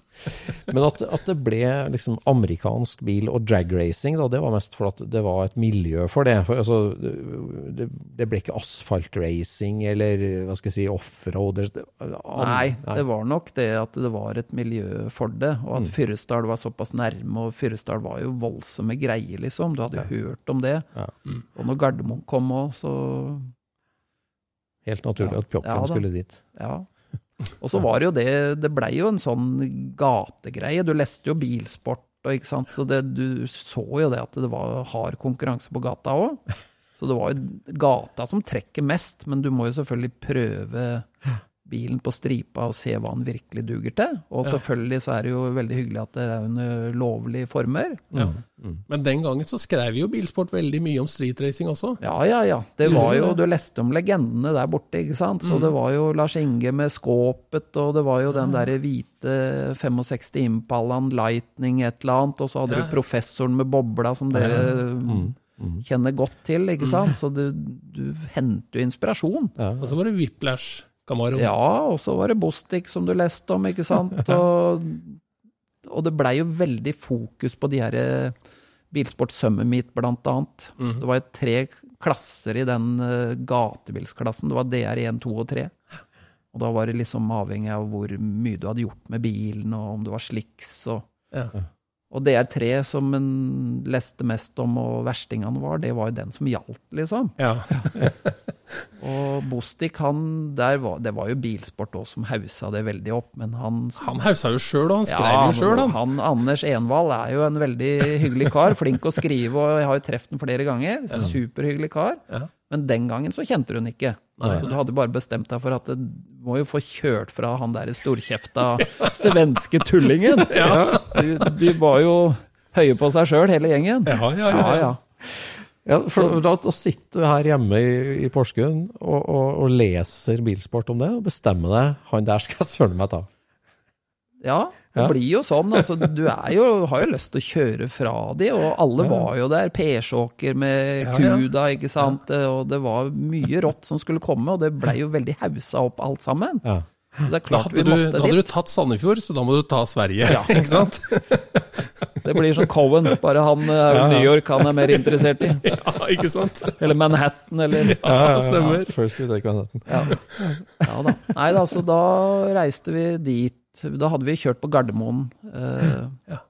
Men at, at det ble liksom amerikansk bil og dragracing, da, det var mest for at det var et miljø for det. For, altså, det, det ble ikke asfaltracing eller hva skal jeg si, offroad. det- Nei, det var nok det at det var et miljø for det, og at Fyresdal var såpass nærme, og Fyresdal var jo voldsomme greier, liksom. Du hadde jo hørt om det. Ja. Og når Gardermoen kom òg, så Helt naturlig Ja. at Pjokken Ja, skulle dit. Ja. Og så var det jo det Det blei jo en sånn gategreie. Du leste jo bilsport, og ikke sant. Så det, du så jo det at det var hard konkurranse på gata òg. Så det var jo gata som trekker mest, men du må jo selvfølgelig prøve bilen på stripa og se hva den virkelig duger til. Og selvfølgelig så er det jo veldig hyggelig at det er under lovlige former. Ja. Men den gangen så skrev jo Bilsport veldig mye om streetracing også. Ja, ja, ja. Det var jo, du leste om legendene der borte, ikke sant. Så det var jo Lars Inge med skåpet, og det var jo den derre hvite 65 Impalaen, Lightning et eller annet, og så hadde Ja. du professoren med bobla som dere kjenner godt til, ikke sant. Så du, du henter jo inspirasjon. Og så var det Whiplash Camaro. Ja, og så var det Bostik som du leste om, ikke sant. *laughs* Og, og det blei jo veldig fokus på de her eh, Bilsport Summer Meet, blant annet. Det var tre klasser i den eh, gatebilsklassen. Det var DR1, 2 og 3. Og da var det liksom avhengig av hvor mye du hadde gjort med bilen, og om det var slicks og Ja. Og DR3, som en leste mest om, og verstingene var, det var jo den som gjaldt, liksom. Ja. *laughs* Og Bostik, han, der var, det var jo bilsport òg som haussa det veldig opp, men han Han haussa jo sjøl, og han skrev Ja, jo sjøl, han. han Anders Envald er jo en veldig hyggelig kar. Flink å skrive, og jeg har jo truffet ham flere ganger. Superhyggelig kar. Ja. Men den gangen så kjente du han ikke. Så du hadde bare bestemt deg for at det må jo få kjørt fra han der storkjefta svenske tullingen. *laughs* De, de var jo høye på seg sjøl, hele gjengen. Ja, ja, ja. ja, ja. Ja, for da, da sitter du her hjemme i, i Porsgrunn og, og, og leser bilsport om det, og bestemmer deg han der skal jeg søren meg ta. Ja, det Ja. blir jo sånn. Altså, du jo, har jo lyst til å kjøre fra de, og alle var jo der. Persåker med Ja, ja. Kuda, ikke sant. Og det var mye rått som skulle komme, og det blei jo veldig hausa opp alt sammen. Ja. Det Da hadde, du, da hadde du tatt Sandefjord, så da må du ta Sverige. *laughs* ikke sant? *laughs* Det blir som Cohen, bare han er jo New York han er mer interessert i. *laughs* Ja, ikke sant? Eller Manhattan, eller Ja, stemmer. First you take Manhattan. Ja, ja da. Nei da, så da reiste vi dit. Da hadde vi kjørt på Gardermoen. Eh, *laughs*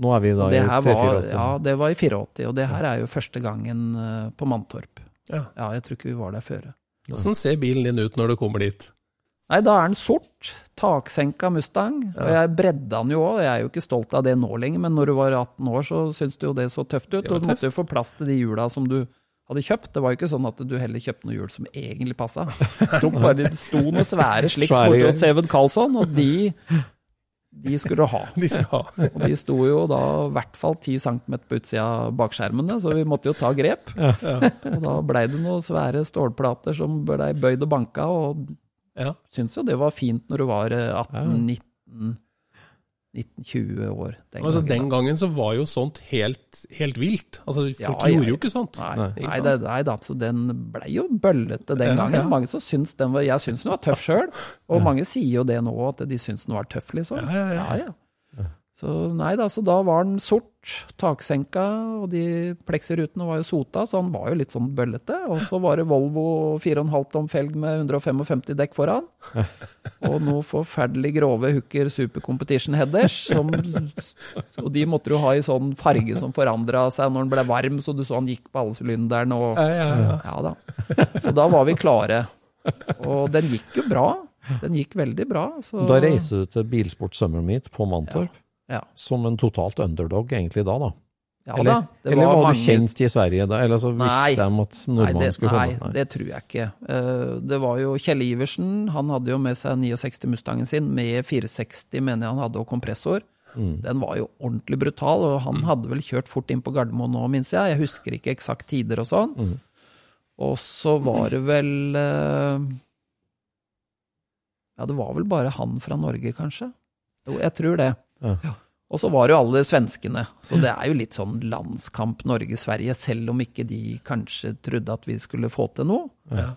Nå er vi da i her var, 384. ja, det var i 84, og det her er jo første gangen eh, på Mantorp. Ja. Ja, jeg tror ikke vi var der før. Åssen ser bilen din ut når du kommer dit? Nei, da er den sort. Taksenka Mustang. Og jeg bredda den jo òg. Jeg er jo ikke stolt av det nå lenger, men når du var 18 år, så syntes du jo det så tøft ut. Og du måtte jo få plass til de hjula som du hadde kjøpt. Det var jo ikke sånn at du heller kjøpte noe hjul som egentlig passa. *laughs* Det sto noen svære sliks borte hos Even Karlsson, og de, de skulle ha. *laughs* De ha. Og de sto jo da i hvert fall 10 cm på utsida av bakskjermene, så vi måtte jo ta grep. Og da blei det noen svære stålplater som blei bøyd og banka, og Ja. syntes jo det var fint når du var eh, 18-19 19-20 år. Den Altså, gangen, den gangen så var jo sånt helt, helt vilt. Altså, folk Ja, ja, gjorde jo ikke sånt. Nei, Nei. nei, da, så den blei jo bøllete den gangen. ja. Mange som syns den var, Jeg syns den var tøff sjøl, og mange sier jo det nå, at de syns den var tøff, liksom. Ja, ja, ja. Så nei da, så da var den sort, taksenka, og de plekserutene var jo sota, så han var jo litt sånn bøllete. Og så var det Volvo 4,5 tom felg med 155 dekk foran. *laughs* Og noe forferdelig grove Hooker Super Competition headers. Som, og de måtte du ha i sånn farge som forandra seg når den ble varm, så du så han gikk på alle sylinderne. Og, Ja, ja, ja. ja da. Så da var vi klare. Og den gikk jo bra. Den gikk veldig bra. Så, Da reiser du til Bilsport Summer Meet på Mantorp, Ja. Som en totalt underdog egentlig da, da. Ja, eller da, det eller var, mange- du kjent i Sverige da? Eller så visste de at Nei, nordmannen det, skulle nei, komme? det tror jeg ikke. Eh, Det var jo Kjell Iversen, han hadde jo med seg 69 Mustangen sin, med 460 mener jeg han hadde, og kompressor. Mm. Den var jo ordentlig brutal, og han hadde vel kjørt fort inn på Gardermoen nå, minnes jeg. Jeg husker ikke eksakt tider og sånn. Mm. Og så var det vel eh, Ja, det var vel bare han fra Norge, kanskje? Jo, jeg tror det. Ja. Og så var det jo alle svenskene. Så det er jo litt sånn landskamp Norge-Sverige, selv om ikke de kanskje trodde at vi skulle få til noe. Ja.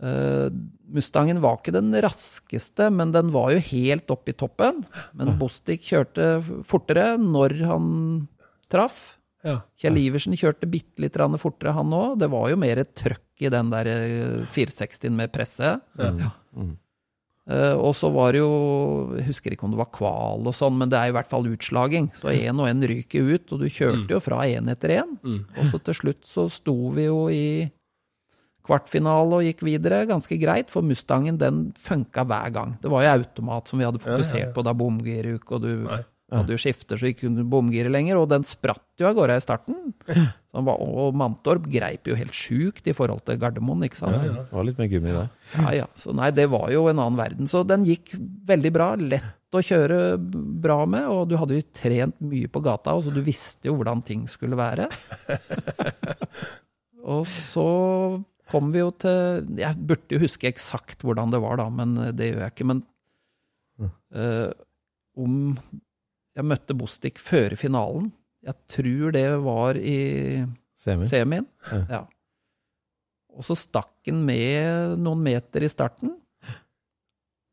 Uh, Mustangen var ikke den raskeste, men den var jo helt oppe i toppen. Men Bostik kjørte fortere når han traff. Ja. Kjell Iversen kjørte bitte litt fortere, han òg. Det var jo mer trøkk i den der eh, 460 med presse. Ja. Eh, og så var det jo Jeg husker ikke om det var kval og sånn, men det er i hvert fall utslaging. Så én og én ryker ut, og du kjørte jo fra én etter én. Mm. Og så til slutt så sto vi jo i kvartfinale og gikk videre ganske greit, for Mustangen den funka hver gang. Det var jo automat som vi hadde fokusert på da bomgiruk, og du Nei. Hadde jo skifter så ikke kunne bomgire lenger, og den spratt jo av gårde i starten. Var, og Mantorp greip jo helt sjukt i forhold til Gardermoen, ikke sant. Det var litt mer gummi der. Ja, ja. Så nei, det var jo en annen verden. Så den gikk veldig bra. Lett å kjøre bra med, og du hadde jo trent mye på gata, og så du visste jo hvordan ting skulle være. *laughs* Og så kom vi jo til Jeg burde jo huske eksakt hvordan det var, da, men det gjør jeg ikke. Men eh, om jeg møtte Bostik før finalen Jeg tror det var i Semi. semien. Ja. Ja. Og så stakk han med noen meter i starten,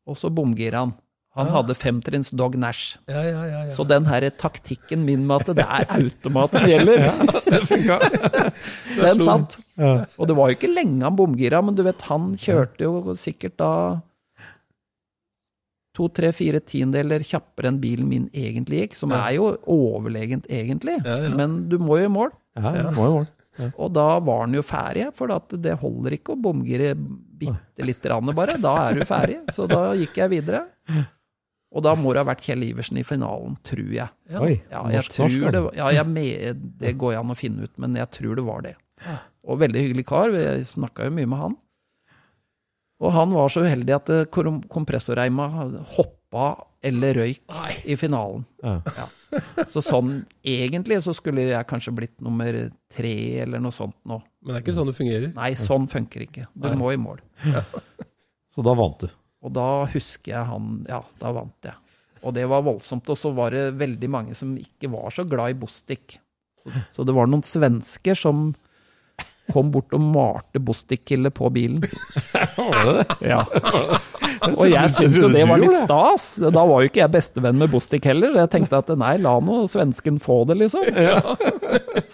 og så bomgira han. Han Ah. hadde femtrinns dog Nash. Ja, ja, ja, ja. Så den her taktikken min med at det er *laughs* automat som gjelder, det *laughs* den satt. Ja. Og det var jo ikke lenge han bomgira, men du vet, han kjørte jo sikkert da to, tre, fire tiendedeler kjappere enn bilen min egentlig gikk, som Ja. er jo overlegent egentlig, Ja, ja. men du må jo i mål. Ja, ja, må jo mål. Og da var den jo ferdig, for at det holder ikke å bomgire bitte lite grann bare. Da er du ferdig. Så da gikk jeg videre. Og da må det ha vært Kjell Iversen i finalen, tror jeg. Oi, Ja, jeg norsk, tror norsk, det, altså. ja, jeg med, det går an å finne ut, men jeg tror det var det. Og veldig hyggelig kar, Vi snakka jo mye med han. Og han var så uheldig at eh, kom- kompressorreima hoppa eller røyk i finalen. Ja. Så sånn egentlig så skulle jeg kanskje blitt nummer tre eller noe sånt nå. Men det er ikke sånn det fungerer. Nei, sånn funker ikke. Du Nei. må i mål. Så da vant du. Og da husker jeg han Ja, da vant jeg. Og det var voldsomt. Og så var det veldig mange som ikke var så glad i Bostik. Så, så det var noen svensker som kom bort og malte Bostik-killet på bilen. *laughs* Var det det? Ja. *laughs* Og jeg syntes jo det var litt stas. Da var jo ikke jeg bestevenn med Bostik heller, så jeg tenkte at nei, la nå svensken få det, liksom. *laughs*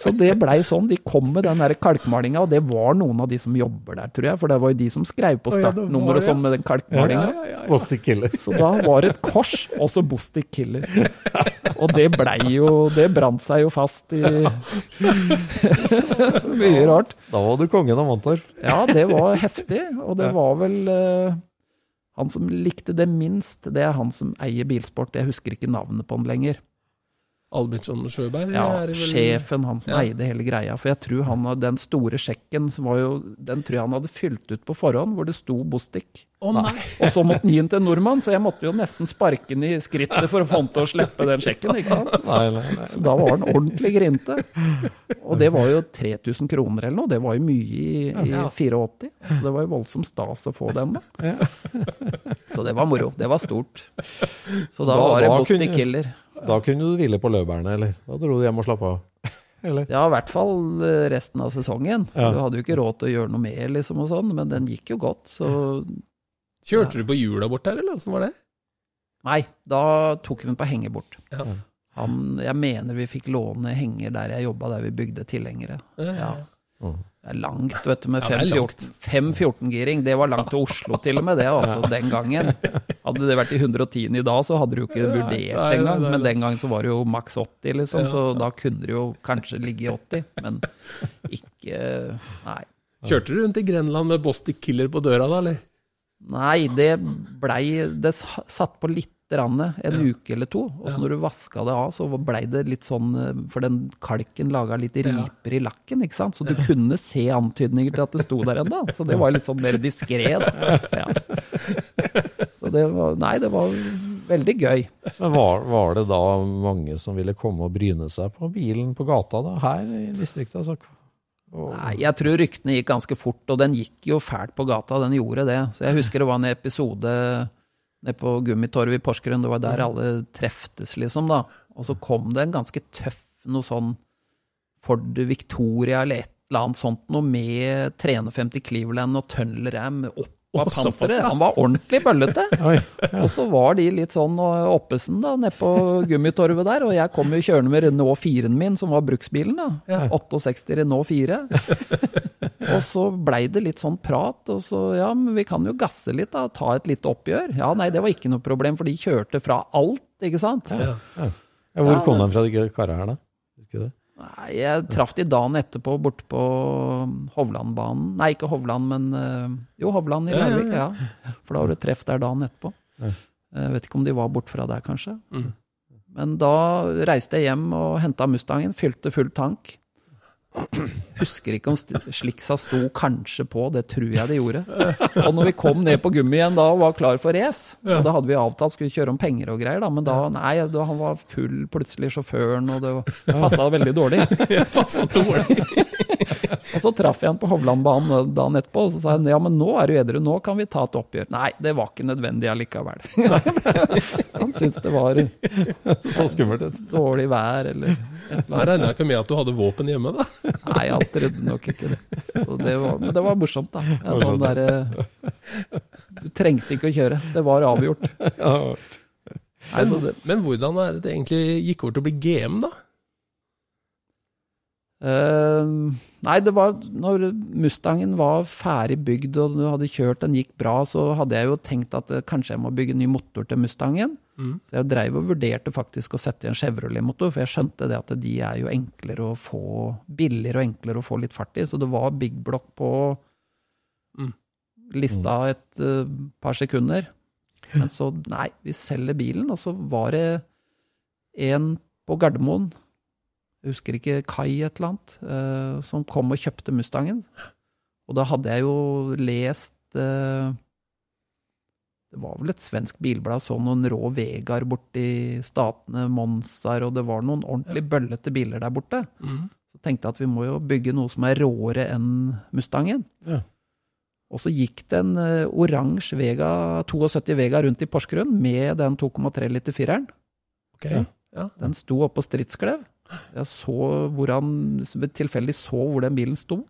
Så det blei sånn. De kom med den der kalkmalinga, og det var noen av de som jobber der, tror jeg. For det var jo de som skrev på Å, ja, det var startnummer og sånn med den kalkmalinga. Bostic Killer. Så da var det et kors, og så Bostik Killer. Og det blei jo Det brant seg jo fast i *laughs* Mye rart. Da var du kongen av Montorf. Ja, det var heftig, og det var vel eh, Han som likte det minst, det er han som eier Bilsport. Jeg husker ikke navnet på han lenger. Albertsson Sjøberg? Ja, Sjefen, han som Ja. eide hele greia. For jeg tror han hadde den store sjekken, som var jo, den tror jeg han hadde fylt ut på forhånd, hvor det sto Bostik. Å nei! *laughs* Og så måtte han gi den til en nordmann, så jeg måtte jo nesten sparke den i skrittet for å få han til å slippe den sjekken, ikke sant. Nei, nei, nei. Så da var han ordentlig grinte. Og det var jo 3000 kroner eller noe, det var jo mye i, i 84. Så det var jo voldsomt stas å få den, da. Så det var moro. Det var stort. Så da, Da- var det Bostik kunne- Killer. Da kunne du hvile på laurbærene, eller? Da dro du hjem og slapp av? *laughs* Eller? Ja, i hvert fall eh, resten av sesongen. Ja. Du hadde jo ikke råd til å gjøre noe mer, liksom, og sånn, men den gikk jo godt, så Kjørte du på hjula bort der, eller åssen var det? Nei, da tok vi den på henger bort. Ja. Han, jeg mener vi fikk låne henger der jeg jobba, der vi bygde tilhengere. Ja. Mm. Det er langt, vet du, med Ja, det er langt. 514-giring. Det var langt til Oslo til og med, det, altså, den gangen. Hadde det vært i 110 i dag, så hadde du jo ikke vurdert den nei. Men den gangen så var det jo maks 80, liksom, så da kunne det jo kanskje ligge i 80. Men ikke Nei. Kjørte du rundt i Grenland med Bostic Killer på døra da, eller? Nei, det blei Det satt på litt rann, en uke eller to. Og så når du vaska det av, så blei det litt sånn eh, For den kalken laga litt riper i lakken, ikke sant. Så du kunne se antydninger til at det sto der ennå. Så det var litt sånn mer diskré. Ja. Så det var Nei, det var veldig gøy. Men var, var det da mange som ville komme og bryne seg på bilen på gata da, her i distriktet? Altså? Nei, jeg tror ryktene gikk ganske fort, og den gikk jo fælt på gata, den gjorde det. Så jeg husker det var en episode nede på Gummitorvet i Porsgrunn, det var der alle treftes, liksom, da. Og så kom det en ganske tøff noe sånn Ford Victoria eller et eller annet sånt noe med 350 Cleveland og Tunnel Ram opp av panseret. Han var ordentlig bøllete. *laughs* Oi, Og så var de litt sånn og oppesen da, nede på Gummitorvet der, og jeg kom jo kjørende med Renault 4-en min, som var bruksbilen da. 68 Renault 4. *laughs* Og så blei det litt sånn prat, og så ja, men vi kan jo gasse litt da, ta et lite oppgjør. Ja, nei, det var ikke noe problem, for de kjørte fra alt, ikke sant? Ja, hvor Ja, kom de fra, de kara her, da? Nei, jeg traff de dagen etterpå borte på Hovlandbanen. Nei, ikke Hovland, men eh, Jo, Hovland i Ja, ja, ja. For da var det treff der dagen etterpå. Jeg vet ikke om de var bort fra der, kanskje. Mm. Men da reiste jeg hjem og henta Mustangen, fylte full tank. Husker ikke om Sliksa sto kanskje på, det tror jeg det gjorde. Og når vi kom ned på gummi igjen da og var klar for race, og da hadde vi avtalt skulle kjøre om penger og greier, da, men da, nei, da han var full plutselig, sjåføren, og det passa veldig dårlig. *laughs* Dårlig. *laughs* Og så traff jeg han på Hovlandbanen dagen etterpå, og så sa han ja, men nå er du edru, nå kan vi ta et oppgjør. Nei, det var ikke nødvendig allikevel. *laughs* han syntes det var Så skummelt ut. dårlig vær eller et eller Jeg regner regna ikke med at du hadde våpen hjemme, da. Nei, han trodde nok ikke det. Så det var, men det var morsomt, da. En sånn der, eh, du trengte ikke å kjøre, det var avgjort. Nei, det, Men hvordan er det det egentlig gikk over til å bli GM, da? Uh, nei, det var når Mustangen var ferdig bygd og du hadde kjørt, den gikk bra, så hadde jeg jo tenkt at eh, kanskje jeg må bygge ny motor til Mustangen. Mm. Så jeg dreiv og vurderte faktisk å sette i en Chevrolet-motor, for jeg skjønte det at de er jo enklere å få, billigere og enklere å få litt fart i. Så det var big block på Mm. lista et uh, par sekunder. Men så, nei, vi selger bilen, og så var det en på Gardermoen jeg husker ikke, Kai et eller annet, uh, som kom og kjøpte Mustangen. Og da hadde jeg jo lest eh, Det var vel et svensk bilblad, så noen rå Vegar borti statene, Monsar, og det var noen ordentlig bøllete biler der borte. Mm. Så tenkte jeg at vi må jo bygge noe som er råere enn Mustangen. Ja. Og så gikk det en eh, oransje Vega, 72 Vega rundt i Porsgrunn med den 2,3 liter fireren. Okay. Ja. Ja. Den sto oppå stridsklev. Jeg så hvor han tilfeldig så hvor den bilen sto.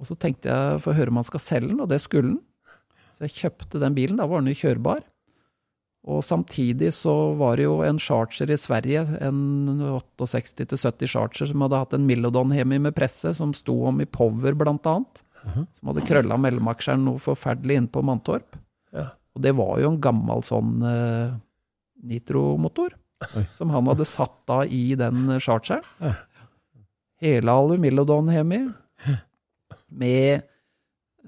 Og så tenkte jeg for å høre om han skal selge den, og det skulle han. Så jeg kjøpte den bilen, da var den jo kjørbar. Og samtidig så var det jo en charger i Sverige, en 68-70 charger, som hadde hatt en Milodon-hemi med presse, som sto om i Power blant annet. Som hadde krølla mellomaksjeren noe forferdelig inn på Mantorp. Ja. Og det var jo en gammel sånn uh, nitromotor, som han hadde satt da i den chargeren. Ja. Helalu Milodon-hemi, med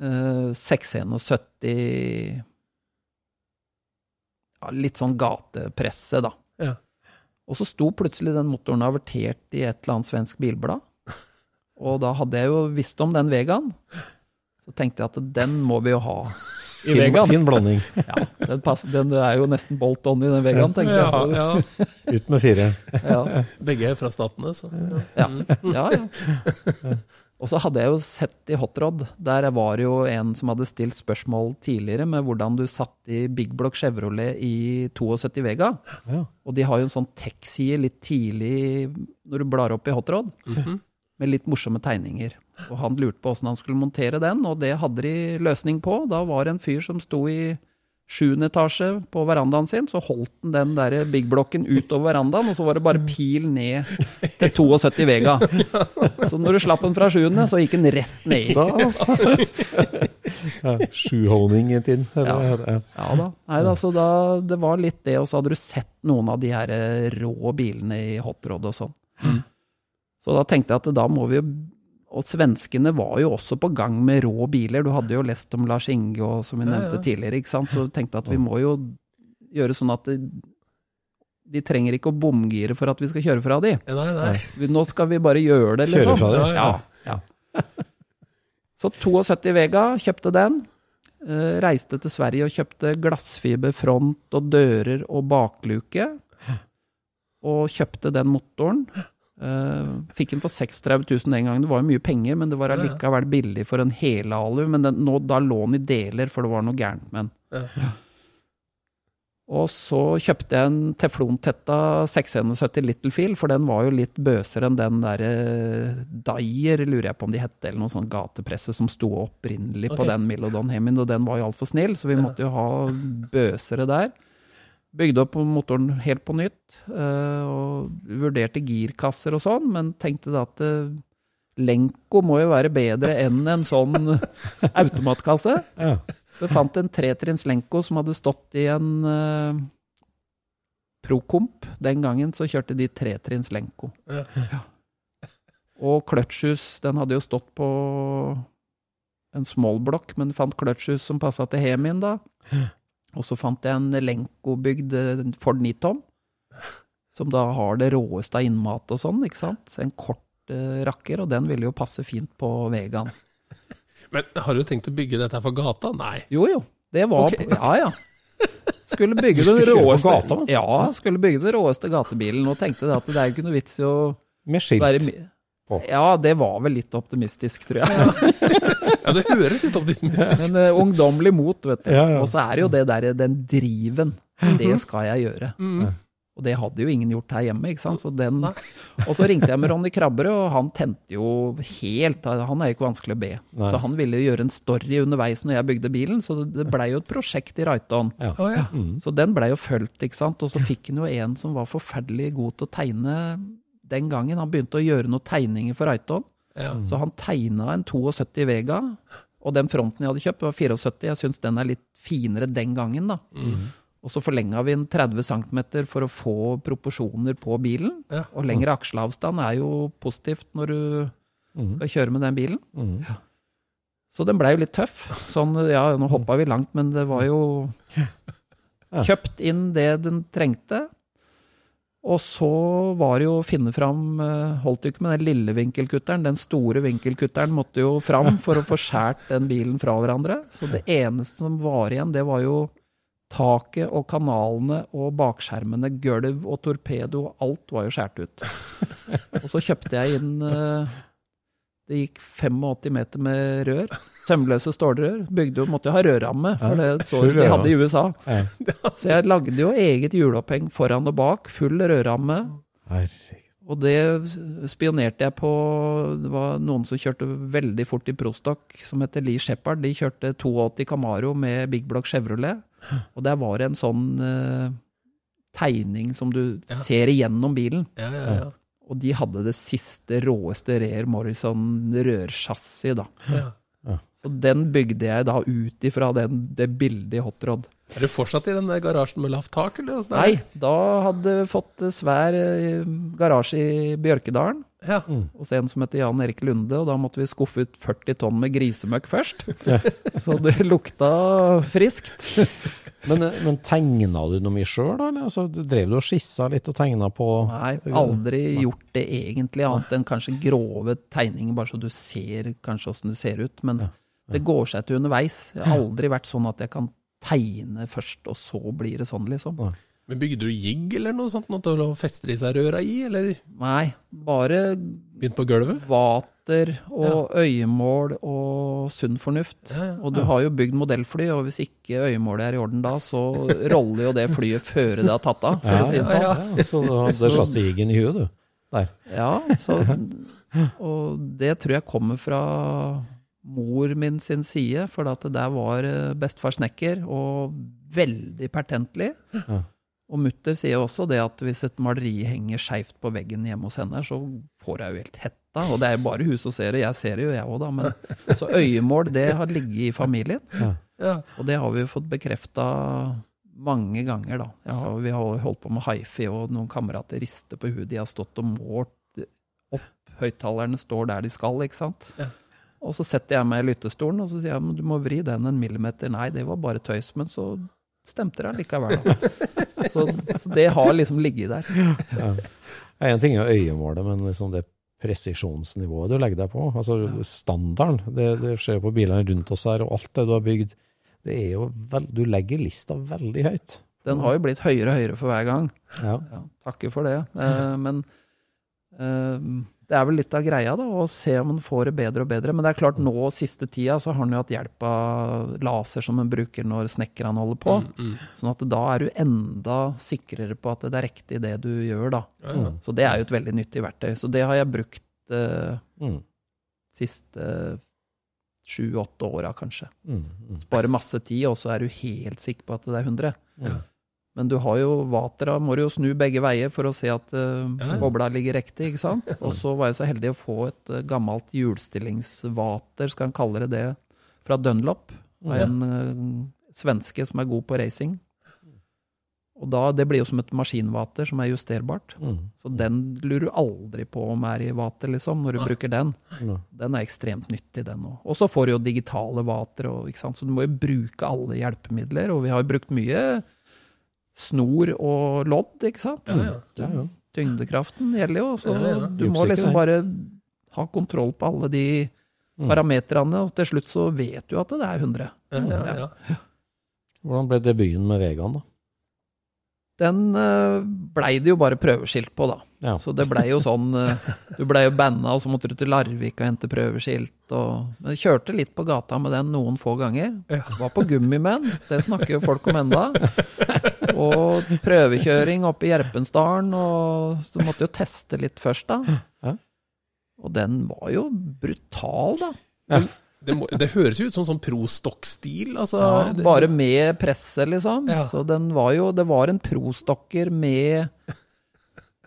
eh, 671 ja, Litt sånn gatepresse, da. Ja. Og så sto plutselig den motoren avertert i et eller annet svensk bilblad. Og da hadde jeg jo visst om den Vegaen. Så tenkte jeg at den må vi jo ha i *laughs* Fin, Vegaen. fin blanding. *laughs* Ja, den, passer, den er jo nesten bolt on i den Vegaen, tenkte jeg. Ja, Så, ja. Ut med fire. ja, Begge er fra Statene, så ja. ja, ja, ja. *laughs* Og så hadde jeg jo sett i Hotrod, der var det jo en som hadde stilt spørsmål tidligere med hvordan du satt i Big Block Chevrolet i 72 Vega. Ja. Og de har jo en sånn tech-side litt tidlig når du blar opp i Hotrod, med litt morsomme tegninger. Og han lurte på åssen han skulle montere den, og det hadde de løsning på. Da var det en fyr som sto i sjuende etasje på verandaen sin, så holdt han den der Big Blocken utover verandaen, og så var det bare pil ned til 72 Vega. Så når du slapp den fra sjuende, så gikk den rett ned. Da ja, Sjuhoning i tiden. Ja. ja. Da. Nei, da, så da, det var litt det, og så hadde du sett noen av de her eh, rå bilene i hotrod og sånn. Så da tenkte jeg at da må vi jo Og svenskene var jo også på gang med rå biler. Du hadde jo lest om Lars Inge og som vi nevnte ja. tidligere, ikke sant. Så tenkte at vi må jo gjøre sånn at det, de trenger ikke å bomgire for at vi skal kjøre fra de. Nei, nei. Nå skal vi bare gjøre det, Kjøre liksom. fra de, Ja, ja. *laughs* Så 72 Vega, kjøpte den. Eh, reiste til Sverige og kjøpte glassfiberfront og dører og bakluke. Og kjøpte den motoren. Eh, fikk den for 36 000 den gangen. Det var jo mye penger, men det var allikevel billig for en helalu. Men den, nå, da lå den i deler, for det var noe gærent med den. Ja. Og så kjøpte jeg en teflontetta 671 Littlefield, for den var jo litt bøsere enn den derre Dyer, lurer jeg på om de hette, eller noe sånn gatepresse som sto opprinnelig på den Milodon Hemin, og den var jo altfor snill, så vi måtte jo ha bøsere der. Bygde opp motoren helt på nytt, eh, og vurderte girkasser og sånn, men tenkte da at eh, Lenko må jo være bedre enn en sånn automatkasse. Ja. Så fant en tretrinns Lenko som hadde stått i en uh, Procomp. Den gangen så kjørte de tretrinns Lenko. Ja. Ja. Og kløtsjhus, den hadde jo stått på en smallblokk, men fant kløtsjhus som passa til Hemin da. Og så fant jeg en Lenko-bygd eh, Ford Nitom, som da har det råeste av innmat og sånn, ikke sant. Så en kort eh, rakker, og den ville jo passe fint på Vegaen. *laughs* Men har du tenkt å bygge dette for gata? Nei. Jo, jo. Det var okay. Ja, ja. Skulle *laughs* bygge den råeste gata? Ja, skulle bygge den råeste gatebilen, og tenkte at det er jo ikke noe vits i å Med skilt. være på. Ja, det var vel litt optimistisk, tror jeg. Ja, det høres litt optimistisk *laughs* Men uh, ungdommelig mot, vet du. Ja, ja. Og så er det jo det derre, den driven. Det skal jeg gjøre. Mm. Og det hadde jo ingen gjort her hjemme, ikke sant. Så den, *laughs* og så ringte jeg med Ronny Krabberød, og han tente jo helt. Han er jo ikke vanskelig å be. Nei. Så han ville gjøre en story underveis når jeg bygde bilen, så det blei jo et prosjekt i Raiton. Ja. Oh, ja. Mm. Så den blei jo fulgt, ikke sant. Og så fikk han jo en som var forferdelig god til å tegne den gangen. Han begynte å gjøre noen tegninger for Raiton. ja. Så han tegna en 72 Vega, og den fronten jeg hadde kjøpt, var 74. Jeg syns den er litt finere den gangen, da. Og så forlenga vi den 30 cm for å få proporsjoner på bilen. Ja. Og lengre aksjeavstand er jo positivt når du skal kjøre med den bilen. Mm. Så den blei jo litt tøff. Sånn, ja, nå hoppa vi langt, men det var jo *laughs* kjøpt inn det den trengte. Og så var det jo å finne fram eh, Holdt jo ikke med den lille vinkelkutteren. Den store vinkelkutteren måtte jo fram for å få skjært den bilen fra hverandre. Så det eneste som var igjen, det var jo taket og kanalene og bakskjermene, gulv og torpedo. Alt var jo skåret ut. Og så kjøpte jeg inn eh, Det gikk 85 meter med rør. Sømløse stålrør. Bygde jo, måtte jo ha rørramme, for det så de hadde i USA. Så jeg lagde jo eget hjuloppheng foran og bak, full rørramme. Og det spionerte jeg på Det var noen som kjørte veldig fort i prostok, som heter Lee Shepherd. De kjørte 82 Camaro med Big Block Chevrolet. Og der var det en sånn uh, tegning som du ser igjennom bilen. Ja, ja, ja. Og de hadde det siste, råeste Rear Morrison rørsjassi, da. ja. Så den bygde jeg da ut ifra den, det bildet i Hot Rod. Er du fortsatt i den der garasjen med lavt tak, eller? er Nei, da hadde vi fått svær eh, garasje i Bjørkedalen Ja. hos en som heter Jan Erik Lunde, og da måtte vi skuffe ut 40 tonn med grisemøkk først. *laughs* Så det lukta friskt. *laughs* Men, eh, men tegna du noe mye sjøl, da? Eller? Altså, drev du og skissa litt og tegna på Nei, aldri gjort det egentlig, annet enn kanskje grove tegninger, bare så du ser kanskje åssen det ser ut. Men det går seg til underveis. Jeg har aldri vært sånn at jeg kan tegne først, og så blir det sånn, liksom. Men bygde du jigg eller noe sånt, noe til å feste de seg røra i, eller Nei, bare begynt på gulvet? vater og øyemål og sunn fornuft. Ja, ja. Og du har jo bygd modellfly, og hvis ikke øyemålet er i orden da, så *laughs* roller jo det flyet før det har tatt av, for å si det sånn. Ja, så du hadde *laughs* chassisen i huet, du. Der. Ja, så *laughs* Og det tror jeg kommer fra mor min sin side, for at det der var eh, bestefar snekker, og veldig pertentlig. Ja. Og mutter sier også det at hvis et maleri henger skeivt på veggen hjemme hos henne, så får jeg jo helt hetta. Og det er jo bare hun som ser det, jeg ser det jo jeg òg, da. Men, *laughs* så øyemål, det har ligget i familien. Ja. Og det har vi jo fått bekrefta mange ganger, da. Har, vi har holdt på med hifi, og noen kamerater rister på huet. De har stått og målt opp. Høyttalerne står der de skal, ikke sant. Ja. Og så setter jeg meg i lyttestolen, og så sier jeg du må vri den en millimeter. Nei, det var bare tøys. Men så stemte det likevel. *laughs* Så, så det har liksom ligget der. En ting er øyemålet, men liksom det presisjonsnivået du legger deg på, altså standarden, det, det skjer på bilene rundt oss her, og alt det du har bygd, det er jo vel, du legger lista veldig høyt. Den har jo blitt høyere og høyere for hver gang. Ja. Ja, takker for det. Eh, men eh, det er vel litt av greia, da, å se om en får det bedre og bedre. Men det er klart, nå siste tida så har en jo hatt hjelp av laser som en bruker når snekkerne holder på. Sånn at da er du enda sikrere på at det er riktig det du gjør, da. Ja, ja. Så det er jo et veldig nyttig verktøy. Så det har jeg brukt eh, Mm. siste sju-åtte åra, kanskje. Mm. Mm. Sparer masse tid, og så er du helt sikker på at det er 100. Ja. Men du har jo vatera, må du jo snu begge veier for å se at uh, Ja, ja. bobla ligger riktig, ikke sant? Og så var jeg så heldig å få et uh, gammelt hjulstillingsvater, skal en kalle det det, fra Dunlop. Av en uh, svenske som er god på racing. Og da, det blir jo som et maskinvater som er justerbart. Mm. Så den lurer du aldri på om er i vater, liksom, når du Nei. bruker den. Ja. Den er ekstremt nyttig, den òg. Og så får du jo digitale vater, og, så du må jo bruke alle hjelpemidler. Og vi har jo brukt mye snor og lodd, ikke sant? Ja, ja. Ja, ja. Tyngdekraften gjelder jo, så Ja, ja. du må liksom bare ha kontroll på alle de Mm. parametrene, og til slutt så vet du at det er 100. Ja, ja, ja. Hvordan ble debuten med Vegan, da? Den eh, blei det jo bare prøveskilt på, da. Ja. Så det blei jo sånn eh, Du blei jo banna, og så måtte du til Larvik og hente prøveskilt. Og, men kjørte litt på gata med den noen få ganger. Var på Gummimenn, det snakker jo folk om enda. Og prøvekjøring oppe i Gjerpensdalen, og så måtte jo teste litt først, da. Og den var jo brutal, da. Det, må, det høres jo ut som sånn prostokk-stil. Altså, Ja, bare med presse, liksom. Ja. Så den var jo Det var en prostokker med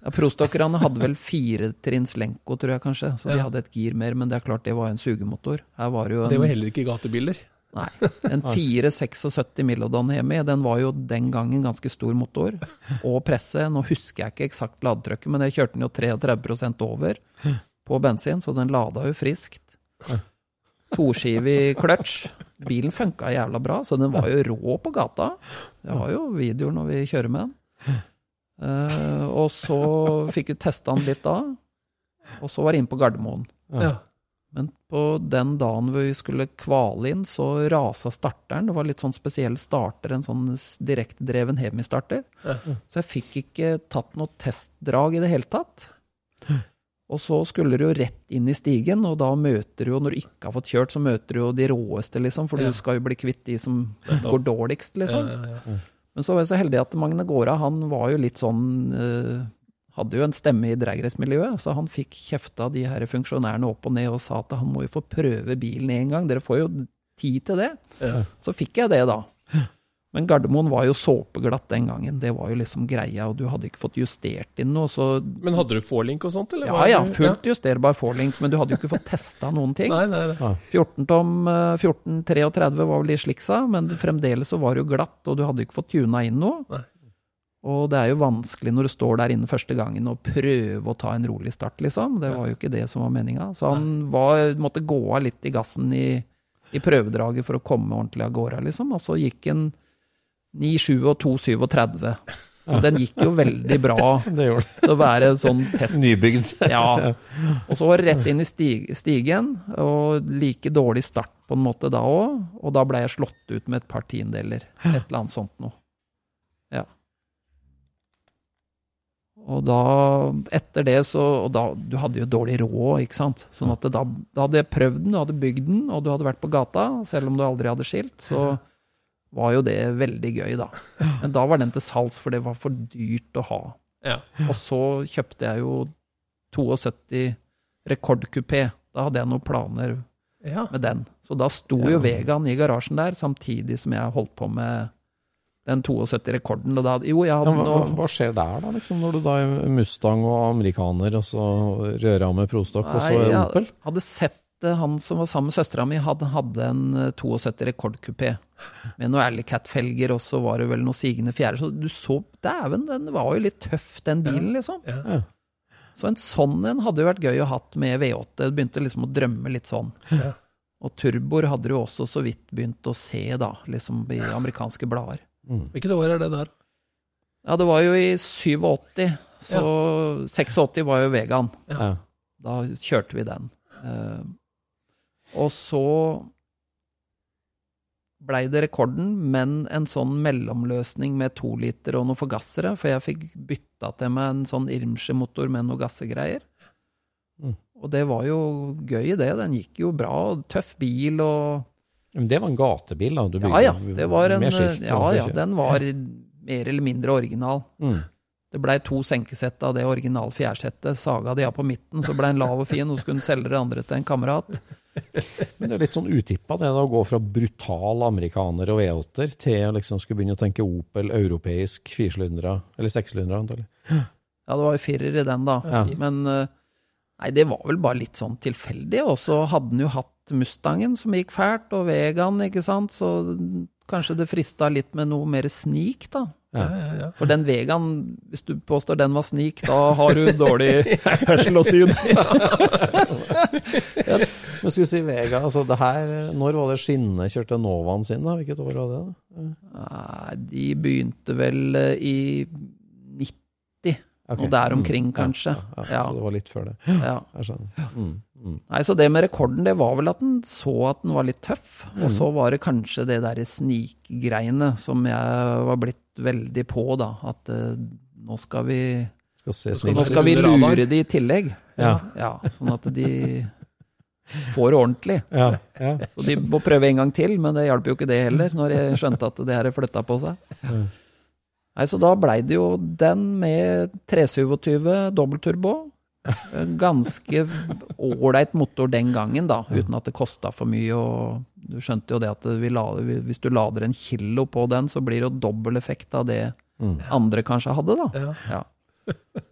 ja, Prostokkerne hadde vel firetrinns lenko, tror jeg kanskje. Så de hadde et gir mer, men det er klart det var en sugemotor. Var en det var heller ikke gatebiler. Nei, en 476 Milodon Hemi, den var jo den gangen ganske stor motor. Og presse, nå husker jeg ikke eksakt ladetrykket, men jeg kjørte den jo 33 over på bensin, så den lada jo friskt. Toskivig kløtsj. Bilen funka jævla bra, så den var jo rå på gata. Jeg har jo videoer når vi kjører med den. Eh, og så fikk vi testa den litt da, og så var det inn på Gardermoen. Ja. Men på den dagen vi skulle kvale inn, så rasa starteren. Det var litt sånn spesiell starter, en sånn direktedreven Hemi-starter. Ja. Så jeg fikk ikke tatt noe testdrag i det hele tatt. Og så skulle du jo rett inn i stigen, og da møter du jo, når du ikke har fått kjørt, så møter du jo de råeste, liksom, for Ja. du skal jo bli kvitt de som går dårligst, liksom. Ja, ja, ja. Men så var jeg så heldig at Magne Gårda, han var jo litt sånn eh, hadde jo en stemme i dragrace-miljøet, så han fikk kjefta de her funksjonærene opp og ned og sa at han må jo få prøve bilen en gang, dere får jo tid til det. Så fikk jeg det, da. Men Gardermoen var jo såpeglatt den gangen, det var jo liksom greia, og du hadde ikke fått justert inn noe, så Men hadde du forlink og sånt, eller? Ja var ja, fullt fullt justerbar forlink, men du hadde jo ikke fått testa noen ting. *laughs* Nei, nei, nei. 14 tom, eh, 1433 var vel i sliksa, men fremdeles så var det jo glatt, og du hadde ikke fått tuna inn noe. Nei. Og det er jo vanskelig når du står der inne første gangen og prøve å ta en rolig start, liksom. Det var jo ikke det som var meninga. Så han var, måtte gå av litt i gassen i, i prøvedraget for å komme ordentlig av gårde, liksom. Og så gikk han 9,7 og 2,37. Så den gikk jo veldig bra *laughs* Det gjorde det. til å være en sånn test. Nybygd. *laughs* Ja. Og så var det rett inn i stigen, og like dårlig start på en måte da òg. Og da ble jeg slått ut med et par tiendeler, Et eller annet sånt noe. Ja. Og da, etter det så Og da, du hadde jo dårlig råd, ikke sant. Sånn at da, da hadde jeg prøvd den, du hadde bygd den, og du hadde vært på gata, selv om du aldri hadde skilt, så var jo det veldig gøy, da. Men da var den til salgs, for det var for dyrt å ha. Ja. Og så kjøpte jeg jo 72 rekordkupé. Da hadde jeg noen planer Ja. med den. Så da sto jo Vegaen i garasjen der, samtidig som jeg holdt på med den 72 rekorden. Og da, jo, jeg Ja, hadde hva, noe hva skjer der, da, liksom, når du da er Mustang og amerikaner, og så rører av med prostokk, og så Nei, jeg Opel? hadde sett han som var sammen med søstera mi, hadde, hadde en eh, 72 rekordkupé med noen Alley Cat-felger, og så var det vel noen sigende fjære. Så du så Dæven, den var jo litt tøff, den bilen, liksom. Ja. Så en sånn en hadde jo vært gøy å hatt med V8. Det begynte liksom å drømme litt sånn. Ja. Og turboer hadde du også så vidt begynt å se, da, liksom i amerikanske blader. Hvilket år er det der? Ja, det var jo i 87, så 86 var jo Vegaen. Ja. Da kjørte vi den. Eh, og så blei det rekorden, men en sånn mellomløsning med to liter og noen forgassere, for jeg fikk bytta til meg en sånn Irmsche-motor med noe gassegreier. Mm. Og det var jo gøy, det. Den gikk jo bra. Tøff bil og Men det var en gatebil, da? Du Ja bygde ja, det var en Ja ja, den var mer eller mindre original. Mm. Det blei to senkesett av det original fjærsettet. Saga de av på midten, så blei den lav og fin, og så kunne hun selge det andre til en kamerat. Men det er litt sånn utippa, det å gå fra brutal amerikaner og V8-er til å liksom skulle begynne å tenke Opel, europeisk, firesylindere, eller sekssylindere, antagelig. Ja, det var jo firer i den, da. Ja. Men eh, nei, det var vel bare litt sånn tilfeldig. Og så hadde den jo hatt Mustangen, som gikk fælt, og Vegan, ikke sant. Så kanskje det frista litt med noe mer snik, da. Ja, ja, ja. For den Vegan, hvis du påstår den var snik, da har du dårlig *laughs* hørsel og syn. Men skulle si Vega, altså det her, når var det skinnene kjørte Novaen sin, da? Hvilket år var det? da? Nei, de begynte vel eh, i 90, okay. og der omkring, Mm, kanskje. Ja, ja, Ja. Så det var litt før det. Ja. Jeg skjønner. Mm, mm. Nei, så det med rekorden, det var vel at den så at den var litt tøff. Og Mm. så var det kanskje det derre snikgreiene som jeg var blitt veldig på, da. At eh, nå skal vi Skal se skal. Nå skal vi lure de i tillegg. Ja. ja. Sånn at de får det ordentlig. Ja, ja. Så de må prøve en gang til, men det hjalp jo ikke det heller, når jeg skjønte at det her flytta på seg. Nei, Så da blei det jo den med 327 dobbeltturbo. En Ganske ålreit motor den gangen, da, uten at det kosta for mye. og Du skjønte jo det at vi la, hvis du lader en kilo på den, så blir det jo dobbel effekt av det Mm. andre kanskje hadde, da. Ja. Ja.